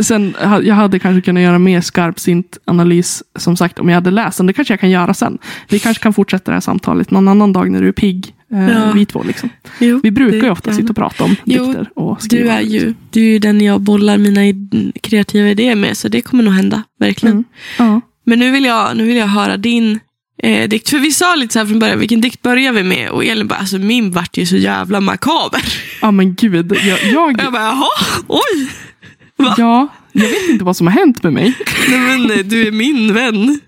Sen, jag hade kanske kunnat göra mer skarpsint analys, som sagt, om jag hade läst den. Det kanske jag kan göra sen. Vi kanske kan fortsätta det här samtalet någon annan dag när du är pigg, eh, Ja. vi två. Liksom. Jo, Vi brukar ju ofta sitta och prata om Jo, dikter och Du skriva. är, ju, du är ju den jag bollar mina id- kreativa idéer med, så det kommer nog hända. Verkligen. Mm. Ja. Men nu vill jag, nu vill jag höra din eh, dikt. För vi sa lite så här från början, vilken dikt börjar vi med? Och Elin bara, alltså min vart ju så jävla makaber. ja, men gud. Jag, jag, jag bara, jaha, oj. Va? ja, jag vet inte vad som har hänt med mig. Nej, men nej, du är min vän.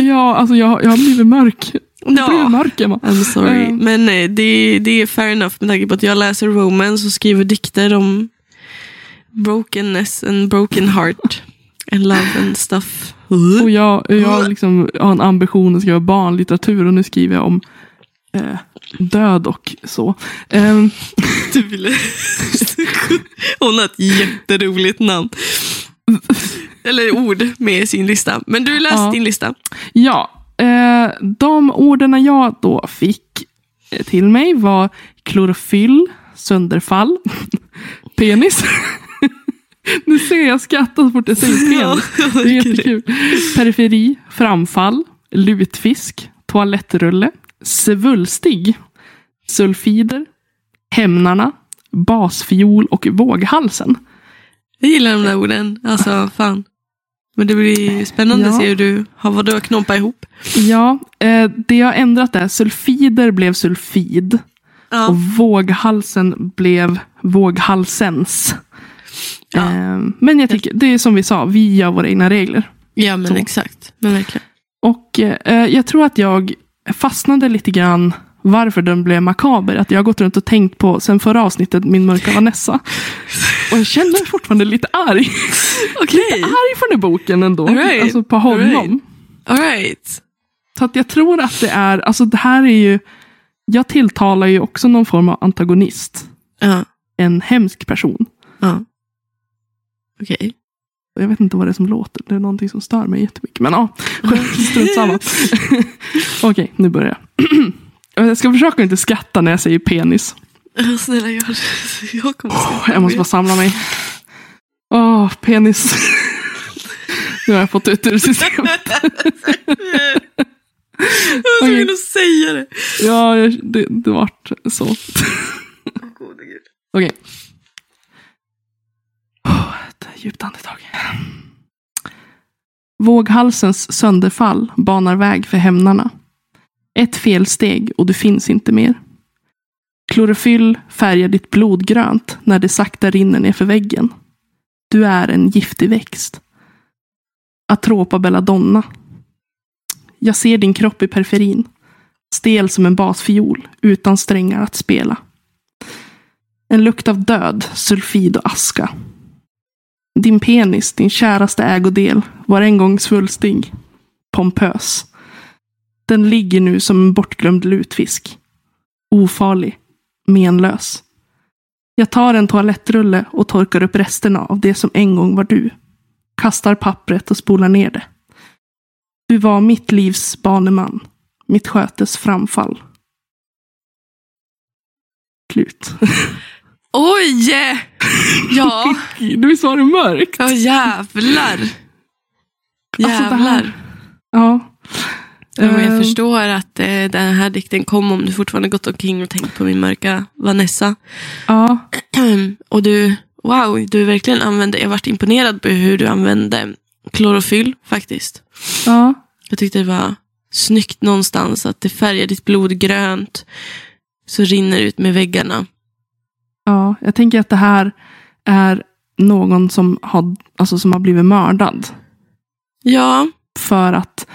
Ja, alltså jag, jag har blivit mörk. Jag har blivit Ja. mörk, Emma. I'm sorry. Ja. Men nej, det, det är fair enough med tanke på att jag läser romance och skriver dikter om brokenness and broken heart. And love and stuff. Och jag, jag liksom har en ambition att skriva barnlitteratur och nu skriver jag om eh, död och så. Ehm, Du ville... Hon har ett jätteroligt namn. Eller ord med i sin lista. Men du läste Ja. din lista. Ja, eh, de orden jag då fick eh, till mig var klorofyll, sönderfall, penis. nu ser jag skratta så fort jag säger penis. Det är jättekul. Periferi, framfall, lutfisk, toalettrulle, svulstig, sulfider, hämnarna, basfiol och våghalsen. Jag gillar de där orden. Alltså, fan. Men det blir spännande Ja. att se hur du har vad du har knoppat ihop. Ja, eh, det jag har ändrat är sulfider blev sulfid. Ja. Och våghalsen blev våghalsens. Ja. Eh, men jag tycker, det är som vi sa, vi gör våra egna regler. ja, men Så. exakt. Men verkligen. Och eh, jag tror att jag fastnade lite grann varför den blev makaber. Att jag har gått runt och tänkt på sen förra avsnittet, Min mörka Vanessa. Och jag känner mig fortfarande lite arg. Okej. Arg för den här boken ändå. All right. Alltså på honom. All right. All right. Så att jag tror att det är, alltså det här är ju, jag tilltalar ju också någon form av antagonist. Ja. En hemsk person. Ja. Okej. Och Jag vet inte vad det är som låter. Det är någonting som stör mig jättemycket. Men ja, strunt samma. Okej, nu börjar jag. Jag ska försöka inte skratta när jag säger penis. Snälla det. Jag kommer Åh, Jag måste bara samla mig. Åh, penis. Nu har jag fått ut ur systemet. Jag var tvungen att säga det. Ja, jag, det, det vart så. Okej. Oh, ett djupt andetag. Våghalsens sönderfall banar väg för hämnarna. Ett felsteg och du finns inte mer. Klorofyll färgar ditt blod grönt när det sakta rinner nerför väggen. Du är en giftig växt. Atropa belladonna. Jag ser din kropp i periferin. Stel som en basfiol, utan strängar att spela. En lukt av död, sulfid och aska. Din penis, din käraste ägodel, var en gång svulstig, pompös. Den ligger nu som en bortglömd lutfisk. Ofarlig, menlös. Jag tar en toalettrulle och torkar upp resterna av det som en gång var du. Kastar pappret och spolar ner det. Du var mitt livs baneman, mitt skötes framfall. Slut. Oj! Ja. Du visst var det mörkt? Ja, jävlar. Alltså, här- Jävlar. Ja. Ja, men jag Eh, förstår att eh, den här dikten kom om du fortfarande gått omkring och tänkt på min mörka Vanessa. Ja. och du, wow, du verkligen använde, jag varit imponerad på hur du använde klorofyll faktiskt. Ja. Jag tyckte det var snyggt någonstans att det färgar ditt blod grönt. Så rinner ut med väggarna. Ja. Jag tänker att det här är någon som har, alltså som har blivit mördad. Ja, För att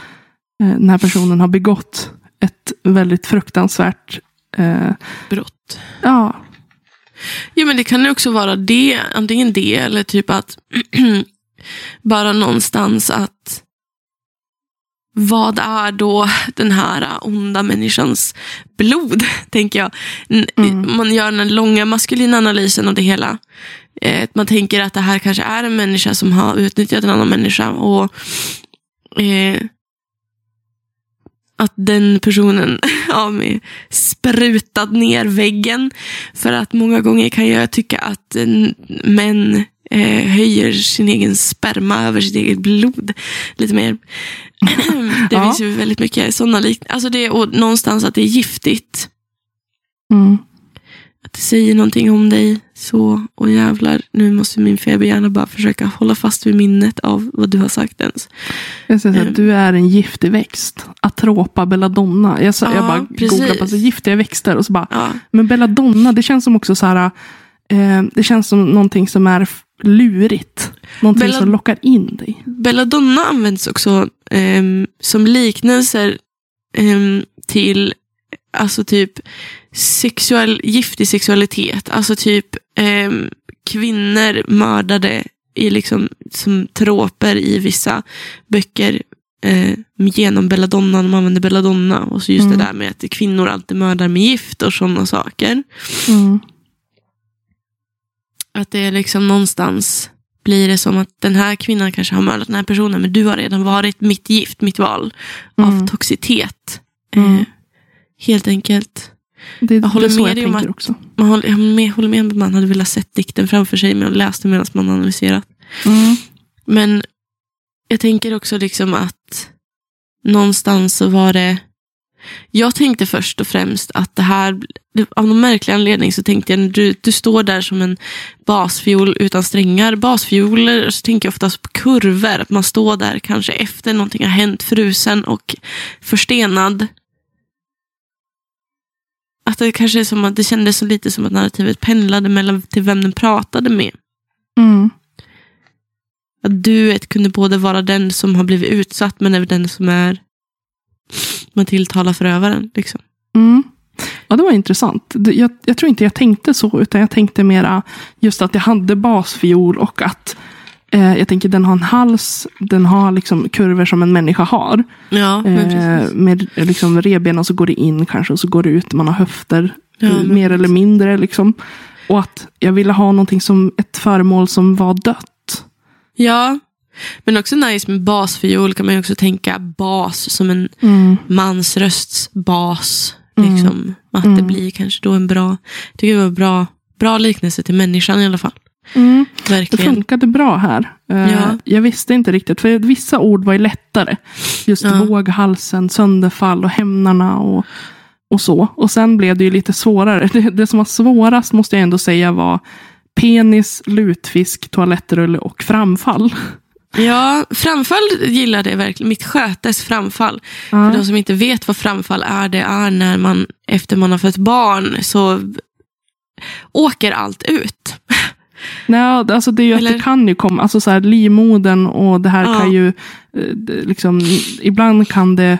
eh, den här personen har begått ett väldigt fruktansvärt eh, brott. Ja. Ja, men det kan också vara det, antingen det eller typ att bara någonstans att vad är då den här onda människans blod, tänker jag. Mm. Man gör den långa maskulina analysen av det hela. Eh, man tänker att det här kanske är en människa som har utnyttjat en annan människa. Och eh, Att den personen har med sprutat ner väggen. För att många gånger kan jag tycka att män eh, höjer sin egen sperma över sitt eget blod lite mer. det Ja. finns ju väldigt mycket sådana liknande. Alltså det, och någonstans att det är giftigt. Mm. Att det säger någonting om dig. Så, och jävlar, nu måste min feberhjärna bara försöka hålla fast vid minnet av vad du har sagt ens. Jag säger så Mm. du är en giftig växt. Atropa belladonna. Jag, sa, Ja, jag bara precis. googlade på så giftiga växter och så bara, Ja, men belladonna, det känns som också så här, eh, det känns som någonting som är lurigt. Någonting Bella- som lockar in dig. Belladonna används också ehm, som liknelser ehm, till alltså typ sexuell, giftig sexualitet. Alltså typ ehm, kvinnor mördade i liksom, som tråper i vissa böcker eh, genom belladonna. De använder belladonna. Och så just Mm. det där med att kvinnor alltid mördar med gift och sådana saker. Mm. Att det är liksom någonstans blir det som att den här kvinnan kanske har mördat den här personen men du har redan varit mitt gift, mitt val av Mm. toxitet. Mm. Eh, helt enkelt. Det, Jag håller det är med dig om att- också. Man håller, jag med, håller med om att man hade velat sett dikten framför sig men läst den medan man analyserat. Mm. Men jag tänker också liksom att någonstans så var det Jag tänkte först och främst att det här, av någon märklig anledning så tänkte jag när du, du står där som en basfiol utan strängar. Basfioler så tänker jag oftast på kurvor, att man står där kanske efter någonting har hänt, frusen och förstenad. Att det kanske är som att det kändes så lite som att narrativet pendlade mellan till vem den pratade med. Mm. Att duet kunde både vara den som har blivit utsatt men även den som är man tilltalar förövaren. Liksom. Mm. Ja, det var intressant. Jag, jag tror inte jag tänkte så, utan jag tänkte mera just att jag hade basfiol och att eh, jag tänker den har en hals, den har liksom kurvor som en människa har. Ja, Eh, med eh, liksom revbenen så går det in kanske och så går det ut. Man har höfter Ja, eh, mer eller mindre. Liksom. Och att jag ville ha någonting som ett föremål som var dött. Ja, men också nice med basfiol kan man ju också tänka bas som en Mm. mansrösts bas. Mm. Liksom. Att det blir kanske då en bra, jag tycker det var bra, bra liknelse till människan i alla fall. Mm. Det funkade bra här. Eh, Ja. Jag visste inte riktigt, för vissa ord var ju lättare. Just Ja. våghalsen, sönderfall och hämnarna och, och så. Och sen blev det ju lite svårare. Det, det som var svårast måste jag ändå säga var penis, lutfisk, toalettrulle och framfall. Ja, framfall gillade jag verkligen. Mitt skötes framfall. För de som inte vet vad framfall är, det är när man efter man har fött barn så åker allt ut. Nej, alltså det, är ju att det kan ju komma, alltså så här, livmodern och det här Ja. kan ju, eh, det, liksom, ibland kan det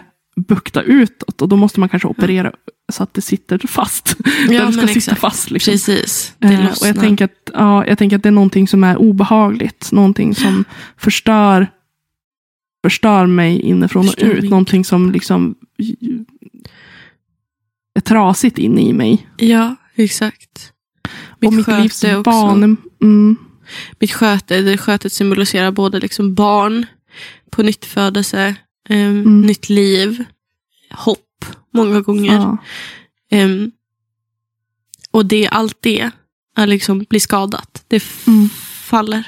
bukta utåt och då måste man kanske operera så att det sitter fast. Ja, det ska sitta exakt. fast. Liksom. Precis. Eh, och jag tänker, att, ja, jag tänker att det är någonting som är obehagligt. Någonting som förstör, förstör mig inifrån och Förstör ut. mig. Någonting som liksom är trasigt inne i mig. Ja, exakt. Mitt och mitt livs barn. Mm, Mitt sköte, det skötet symboliserar både liksom barn, på nytt födelse, Mm. nytt liv, hopp många gånger. ja. Ehm, och det, allt det är liksom, blir skadat. Det Mm. faller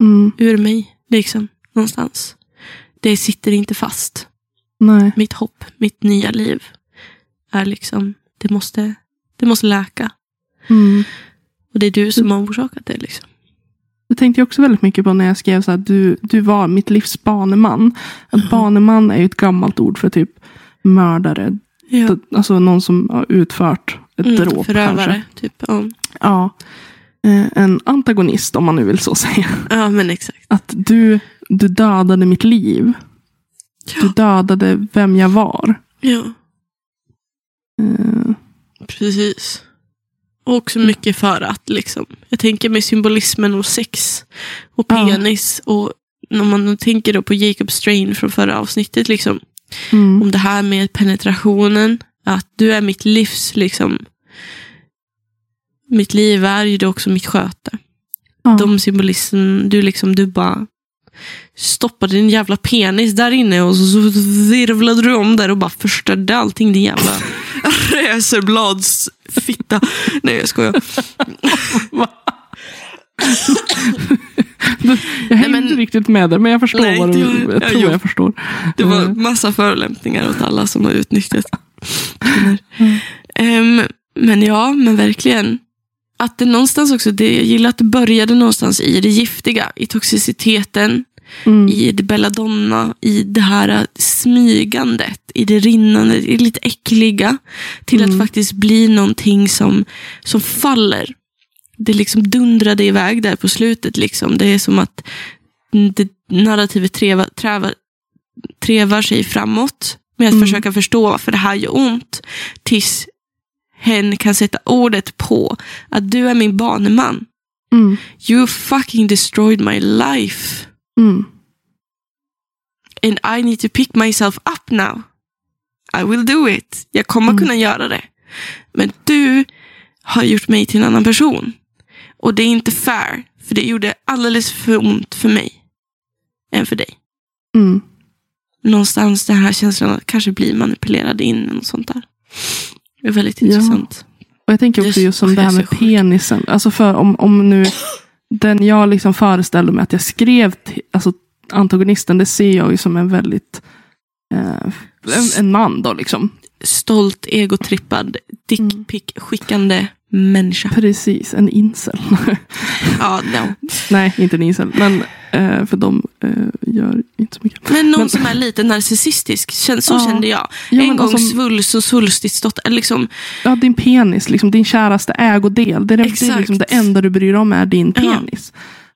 Mm, ur mig liksom, någonstans. Det sitter inte fast. nej. Mitt hopp, mitt nya liv är liksom, det måste, det måste läka. Mm. Och det är du som har orsakat det. Liksom. Det tänkte jag också väldigt mycket på när jag skrev så här, du, du var mitt livs baneman. Att baneman är ju ett gammalt ord för typ mördare. Ja. Alltså någon som har utfört ett Mm, dråp förövare, kanske. typ. Ja. Ja. Eh, En antagonist om man nu vill så säga. ja, men exakt. Att du, du dödade mitt liv. Du dödade vem jag var. Ja, Eh, precis. Och också mycket för att, liksom, jag tänker med symbolismen och sex och Ja. penis. Och när man tänker då på Jacob Strain från förra avsnittet, liksom, Mm. om det här med penetrationen. Att du är mitt livs, liksom, mitt liv är ju också mitt sköte. Ja. De symbolism, du liksom, du bara stoppade din jävla penis där inne och så, så virvlade du om där och bara förstörde allting din jävla racerbladsfitta. Nej jag skojar. Jag hängde inte riktigt med där, men jag förstår Nej, vad du... Jag ja, tror jo. jag förstår. Det var Eh, massa förolämpningar åt alla som har utnyttjat. Ehm, men ja, men verkligen. Att det någonstans också, det, jag gillar att det började någonstans i det giftiga, i toxiciteten, mm. i det belladonna, i det här smygandet, i det rinnande, i det lite äckliga, till Mm. att faktiskt bli någonting som, som faller. Det liksom dundrade iväg där på slutet. Liksom. Det är som att det, narrativet trevar, trävar, trevar sig framåt med att Mm. försöka förstå varför det här gör ont. Tills hen kan sätta ordet på att du är min baneman. Mm. You fucking destroyed my life. Mm. And I need to pick myself up now. I will do it. Jag kommer Mm. kunna göra det. Men du har gjort mig till en annan person. Och det är inte fair. För det gjorde alldeles för ont för mig. Än för dig. Mm. Någonstans den här känslan att kanske bli manipulerad in. Och sånt där. Det är väldigt Ja. intressant. Och jag tänker också just som det här med penisen. Alltså för om, om nu den jag liksom föreställde mig att jag skrev, till, alltså antagonisten, det ser jag ju som en väldigt, eh, en, en man då liksom. stolt, egotrippad, dickpick-skickande människa. Precis, en incel. Ja, no. Nej, inte en incel. Men eh, för de eh, gör inte så mycket. Men någon Men- som är lite narcissistisk, så Ja. kände jag. Ja, en gång alltså- svuls och eller liksom, Ja, din penis, liksom, din käraste ägodel. Det är, det, är liksom det enda du bryr dig om är din Ja.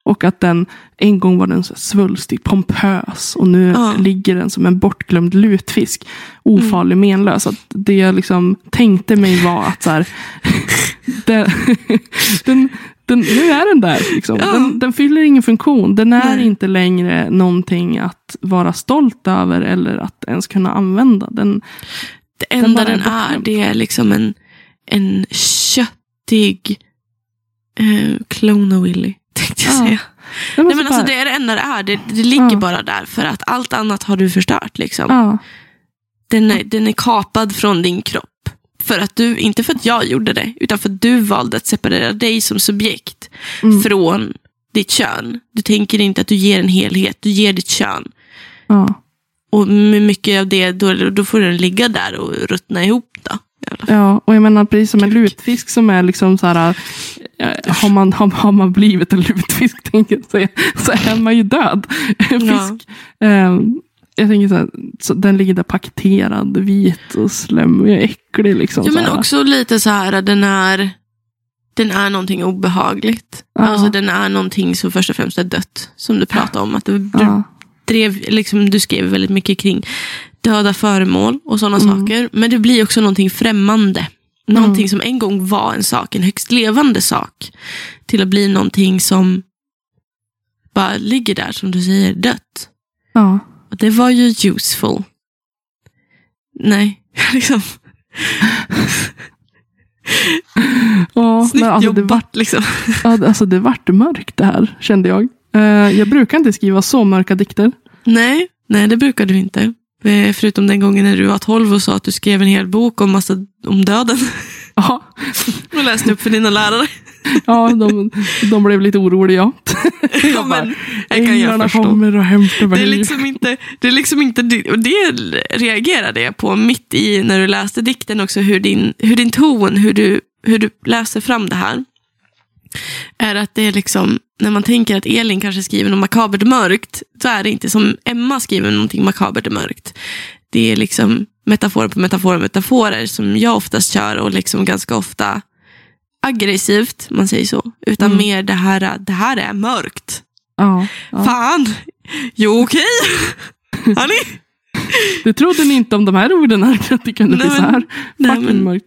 Och att den, en gång var den så svulstig, pompös. Och nu Ja. ligger den som en bortglömd lutfisk. Ofarlig, menlös. Att det jag liksom tänkte mig var att så här, den, den, den, nu är den där. Liksom. Ja. Den, den fyller ingen funktion. Den är Nej. inte längre någonting att vara stolt över eller att ens kunna använda. Den, det enda är den är, det är liksom en, en köttig eh, clone Willy, tänkte jag Ja. säga. Nej, men så alltså, här- det är det enda det är. Det, det ligger Ja. bara där för att allt annat har du förstört. Liksom. ja. Den, är, den är kapad från din kropp. För att du, inte för att jag gjorde det, utan för att du valde att separera dig som subjekt Mm. från ditt kön. Du tänker inte att du ger en helhet, du ger ditt kön. Och med mycket av det, då, då får den ligga där och ruttna ihop. Då. Jävla Ja, och jag menar precis som en lutfisk som är liksom så här. eh, Har man, har, har man blivit en lutfisk tänker jag säga, så är man ju död. En Ja. fisk. Eh, jag tänker så här, så den ligger där paketerad, vit och slemmig, äcklig. Liksom, Ja, men också lite så här, den är, den är någonting obehagligt. Ja. Alltså den är någonting som först och främst är dött. Som du pratade om. Att du, ja. drev, liksom, du skrev väldigt mycket kring döda föremål och sådana Mm. saker. Men det blir också någonting främmande. Någonting som en gång var en sak, en högst levande sak. Till att bli någonting som bara ligger där, som du säger, dött. ja. Och det var ju useful. Nej, liksom. ja Snyggt alltså, det, jobbat vart, liksom. ja, alltså, det vart mörkt det här, kände jag. Eh, jag brukar inte skriva så mörka dikter. Nej, nej det brukar du inte. Eh, Förutom den gången när du var 12 och sa att du skrev en hel bok om, massa, om döden. Ja, Och läste upp för dina lärare. ja de, de blev lite oroliga. Ja, men, jag kan jag förstå. kommer och hämtar mig. Det är liksom inte, det är liksom inte, och det reagerade jag på mitt i när du läste dikten också, hur din, hur din ton, hur du, hur du läser fram det här. Är att det är liksom, när man tänker att Elin kanske skriver något makabert mörkt, så är det inte som Emma skriver någonting makabert mörkt. Det är liksom metaforer på metaforer metaforer som jag oftast kör och liksom ganska ofta aggressivt, man säger så. Utan Mm. mer det här, det här är mörkt. ja, ja. Fan! Jo, okej. Hörni? Det trodde ni inte om de här orden, att det kunde Nej, bli så här nej, fucking men- mörkt.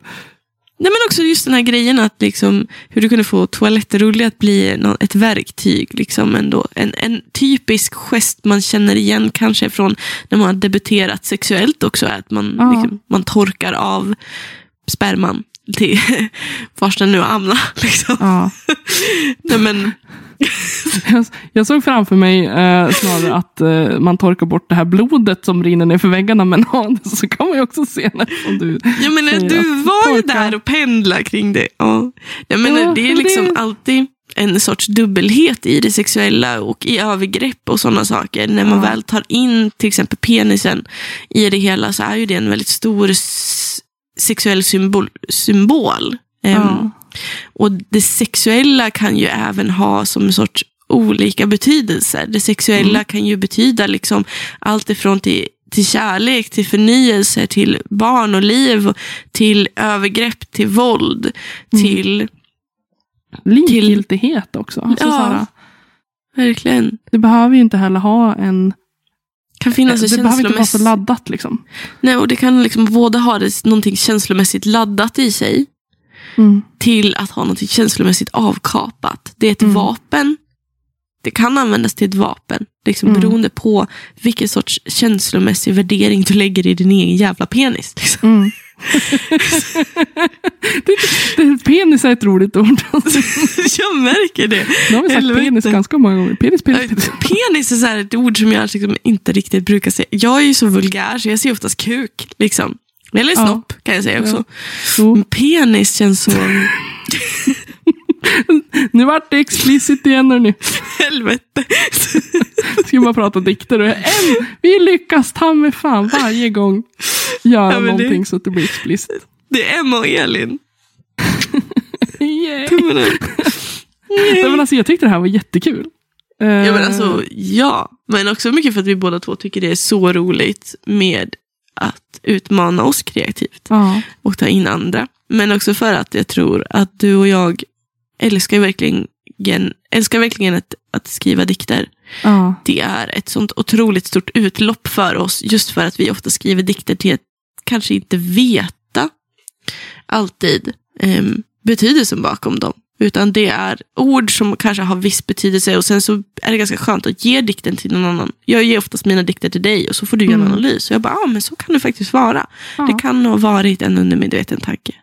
Nej, men också just den här grejen att liksom, hur du kunde få toalettrulle att bli ett verktyg. Liksom ändå. En, en typisk gest man känner igen kanske från när man har debuterat sexuellt också. är Att man, Ja. liksom, man torkar av sperman till vars den nu hamnar. Liksom. Ja. Nej, men, Jag, såg framför mig eh, snarare att eh, man torkar bort det här blodet som rinner ner för väggarna. Men ja, så kan man ju också se när som du menar, säger du att var ju där och pendlade kring det. Ja. Jag menar, Ja, det är men liksom det- alltid en sorts dubbelhet i det sexuella och i övergrepp och sådana saker. När man Ja. väl tar in till exempel penisen i det hela så är ju det en väldigt stor sexuell symbol. symbol. Ehm, Ja. Och det sexuella kan ju även ha som en sorts olika betydelser. Det sexuella Mm. kan ju betyda liksom allt ifrån till, till kärlek, till förnyelse, till barn och liv, till övergrepp, till våld, Mm. till... likgiltighet också. Alltså, Ja. så här, Verkligen. det behöver ju inte heller ha en... kan finnas det en behöver inte vara så laddat. Liksom. Nej, och det kan liksom både ha det, någonting känslomässigt laddat i sig, Mm. till att ha något känslomässigt avkapat. Det är ett Mm. vapen. Det kan användas till ett vapen. Liksom Mm. Beroende på vilken sorts känslomässig värdering du lägger i din egen jävla penis. Liksom. Mm. det, det, penis är ett roligt ord. Jag märker det. Nu har vi sagt Helvete. penis ganska många gånger. Penis, penis, penis. Penis är så ett ord som jag liksom inte riktigt brukar säga. Jag är ju så vulgär så jag ser oftast kuk. Liksom. Eller Ja. snopp kan jag säga också. Men penis känns så... Nu vart det explicit igen hörni. Helvete. Ska bara prata dikter och en, vi lyckas ta med fan varje gång göra Ja, men det- någonting så att det blir explicit. Det är Emma och Elin. Yay. Tummen upp. Nej, men alltså, jag tyckte det här var jättekul. Eh, Ja, men alltså, ja. Men också mycket för att vi båda två tycker det är så roligt med att utmana oss kreativt ja. och ta in andra. Men också för att jag tror att du och jag älskar verkligen, älskar verkligen att, att skriva dikter. Ja. Det är ett sånt otroligt stort utlopp för oss, just för att vi ofta skriver dikter till att kanske inte veta alltid em, betydelsen bakom dem. Utan det är ord som kanske har viss betydelse och sen så är det ganska skönt att ge dikten till någon annan. Jag ger oftast mina dikter till dig och så får du göra en Mm. analys. Och jag bara, ja ah, men så kan det faktiskt vara. Ja. Det kan ha varit en undermedveten tanke.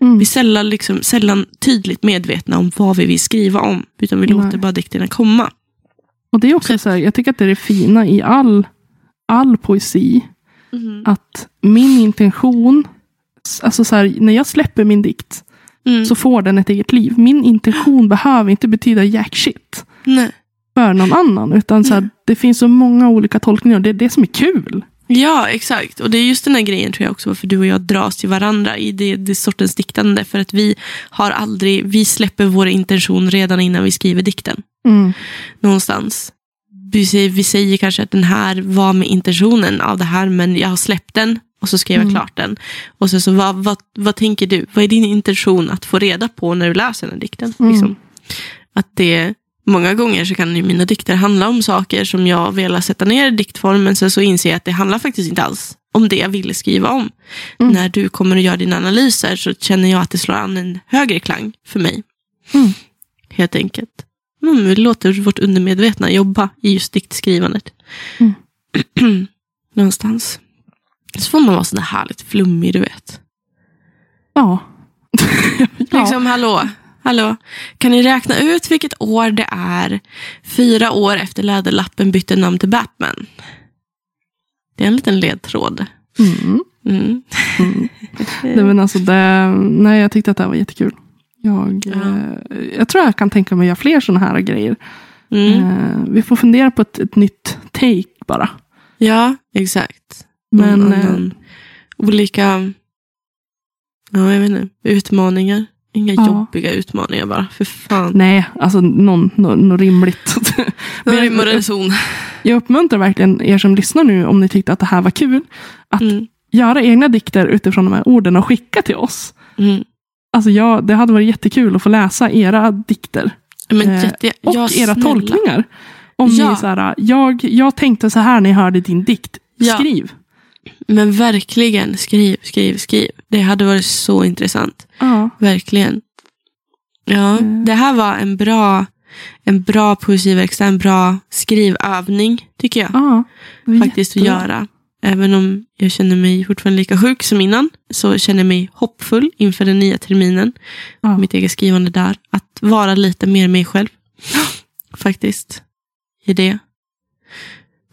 Mm. Vi är sällan, liksom, sällan tydligt medvetna om vad vi vill skriva om. Utan vi Nej. låter bara dikterna komma. Och det är också så här, jag tycker att det är det fina i all, all poesi. Att min intention, alltså så här, när jag släpper min dikt Mm. så får den ett eget liv. Min intention behöver inte betyda jack shit Nej. för någon annan. Utan så här, det finns så många olika tolkningar och det är det som är kul. Ja, exakt. Och det är just den här grejen tror jag också varför du och jag dras till varandra i det, det sortens diktande. För att vi har aldrig, vi släpper vår intention redan innan vi skriver dikten. Mm. Någonstans. Vi säger, vi säger kanske att den här var med intentionen av det här, men jag har släppt den och så skrev jag Mm. klart den. Och så, så vad, vad, vad tänker du? Vad är din intention att få reda på när du läser den här dikten? Mm. Liksom? Att det, många gånger så kan ju mina dikter handla om saker som jag vill sätta ner i diktform, men sen så inser jag att det handlar faktiskt inte alls om det jag ville skriva om. Mm. När du kommer och gör dina analyser så känner jag att det slår an en högre klang för mig. Mm. Helt enkelt. Mm, vi låter vårt undermedvetna jobba i just diktskrivandet. Mm. Någonstans. Så får man vara sån där härligt flummig, du vet. Ja. ja. Liksom, hallå, hallå. Kan ni räkna ut vilket år det är fyra år efter Läderlappen bytte namn till Batman? Det är en liten ledtråd. Mm. Mm. Mm. Nej, men alltså det, nej, jag tyckte att det här var jättekul. Jag, Ja. eh, jag tror jag kan tänka mig att göra fler sådana här grejer. Mm. Eh, vi får fundera på ett, ett nytt take bara. Ja, exakt. Någon Men eh, olika ja, jag vet inte, utmaningar. Inga Ja. jobbiga utmaningar bara. För fan. nej, alltså någon, något nå rimligt. Men Rim och jag, reson. jag uppmuntrar verkligen er som lyssnar nu, om ni tyckte att det här var kul, att Mm. göra egna dikter utifrån de här orden och skicka till oss. Mm. Alltså jag, det hade varit jättekul att få läsa era dikter. Men Eh, jätte, Och ja, era snälla. tolkningar. Om Ja. ni så här, jag, jag tänkte så här när jag hörde din dikt. Skriv. Men verkligen, skriv, skriv, skriv. Det hade varit så intressant. Ja. Verkligen. Ja, Mm. det här var en bra, en bra poesiverkstad, en bra skrivövning, tycker jag. ja. faktiskt att göra. Även om jag känner mig fortfarande lika sjuk som innan, så känner jag mig hoppfull inför den nya terminen. Ja. Mitt eget skrivande där. Att vara lite mer mig själv. Faktiskt. I det.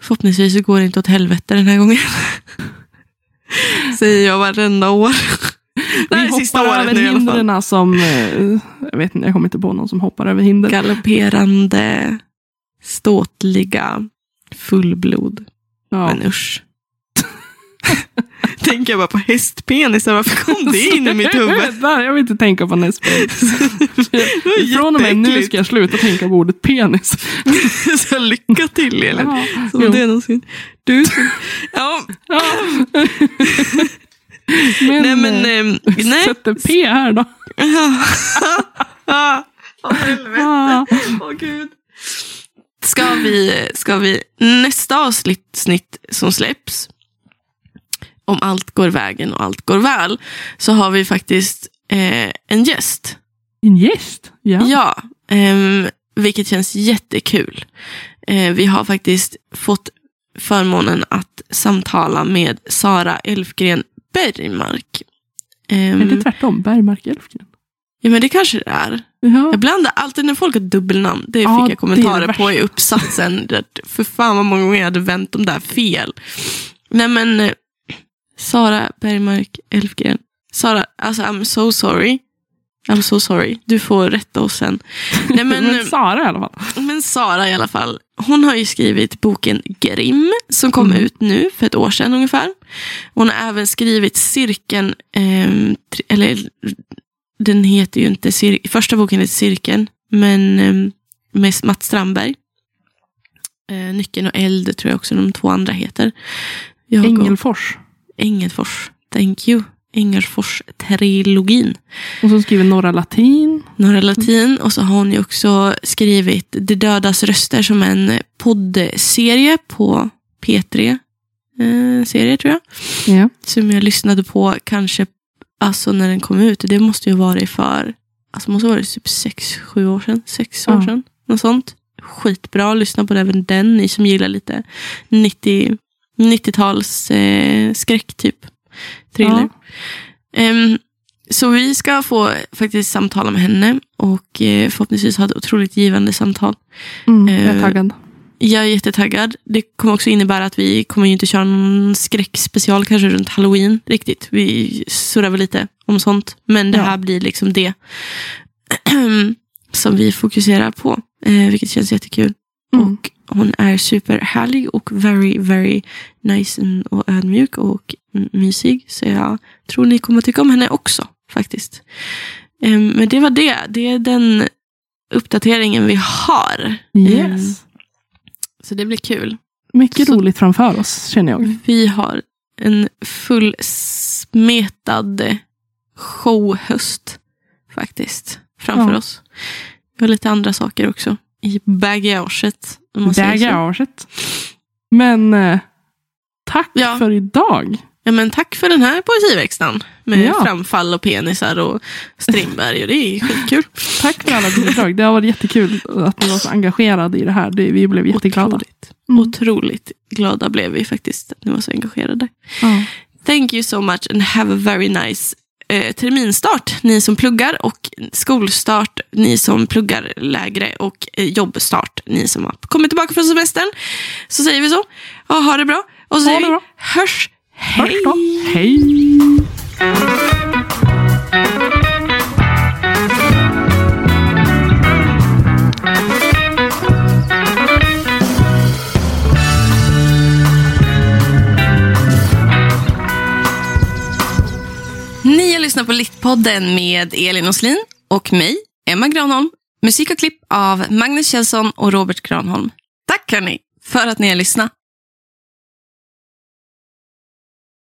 Förhoppningsvis så går det inte åt helvete den här gången. Säger jag varenda år. Det här Vi är sista hoppar året över nu i alla fall. hindren som, eh, jag vet inte, jag kommer inte på någon som hoppar över hinder. Galopperande, ståtliga, fullblod. Ja. Men usch. Tänker jag bara på hästpenisar, varför kom det in i mitt huvud? Där, jag vill inte tänka på nästa. var Från och med nu ska jag sluta tänka på ordet penis. Så lycka till Elin. Ja. Som Jo. det någonsin. Du, ja, Ja. Men, nej men, eh, vi nej. sätter P här då. Åh helvete. Ah. Åh gud. Ska vi, ska vi nästa avsnitt som släpps, om allt går vägen och allt går väl, så har vi faktiskt eh, en gäst. En gäst? Ja. Ja, ehm, vilket känns jättekul. Eh, vi har faktiskt fått förmånen att samtala med Sara Elfgren Bergmark. Ehm, Är det tvärtom? Bergmark Elfgren? ja, men det kanske det är. Ja. Jag blandar alltid när folk har dubbelnamn. Det Ja, fick jag kommentarer på i uppsatsen. För fan vad många gånger jag hade vänt de där fel. Nej men, eh, Sara Bergmark Elfgren. Sara, alltså I'm so sorry. I'm so sorry. Du får rätta oss sen. Nej, men, Men Sara i alla fall. men Sara i alla fall. Hon har ju skrivit boken Grimm som kom Mm. ut nu för ett år sedan ungefär. Hon har även skrivit Cirkeln, tri- eller den heter ju inte, Cir- första boken heter Cirkeln, men ehm, med Mats Strandberg. Eh, Nyckeln och Eld tror jag också de två andra heter. Jag Engelfors. Engelfors, thank you. Engelfors-trilogin. Och så skriver Norra Latin. Några latin. Och så har hon ju också skrivit De dödas röster som en poddserie på P3. Eh, serie tror jag. Ja. Som jag lyssnade på kanske alltså när den kom ut. Det måste ju vara för alltså måste vara typ sex, sju år sedan. Sex år Ja. sedan. Något sånt. Skitbra. Lyssna på även den. Ni som gillar lite 90, 90-tals eh, skräck typ. Thriller. Ehm, så vi ska få faktiskt samtala med henne och eh, förhoppningsvis ha ett otroligt givande samtal. Mm, jag är Eh, taggad. Jag är jättetaggad. Det kommer också innebära att vi kommer ju inte köra någon skräckspecial kanske runt halloween riktigt. Vi surrar väl lite om sånt. Men det Ja. här blir liksom det som vi fokuserar på. Eh, vilket känns jättekul. Mm. Och hon är superhärlig och very, very nice och ödmjuk och mysig. Så jag tror ni kommer tycka om henne också faktiskt. Em, men det var det. Det är den uppdateringen vi har. Yes. så det blir kul. Mycket så- roligt framför oss känner jag. Vi har en fullsmetad showhöst faktiskt framför Ja. oss. Vi har lite andra saker också i bagaget. Bagaget. Men eh, tack Ja. för idag. Ja, men tack för den här poesiväxten med Ja. framfall och penisar och Strindberg. Och det är skitkul. Tack för alla bidrag. Det har varit jättekul att ni var så engagerade i det här. Det, vi blev jätteglada. Otroligt, Mm. otroligt glada blev vi faktiskt att ni var så engagerade. Ja. Thank you so much and have a very nice eh, terminstart, ni som pluggar och skolstart, ni som pluggar lägre och eh, jobbstart, ni som har kommit tillbaka från semestern. Så säger vi så. Ja, ha det bra. Och så Ha säger vi bra. hörs. Hej! Hörs då. Hej! Lyssnar på Littpodden med Elin Oslin och mig, Emma Granholm. Musik och klipp av Magnus Kjellson och Robert Granholm. Tack hörni för att ni har lyssnat.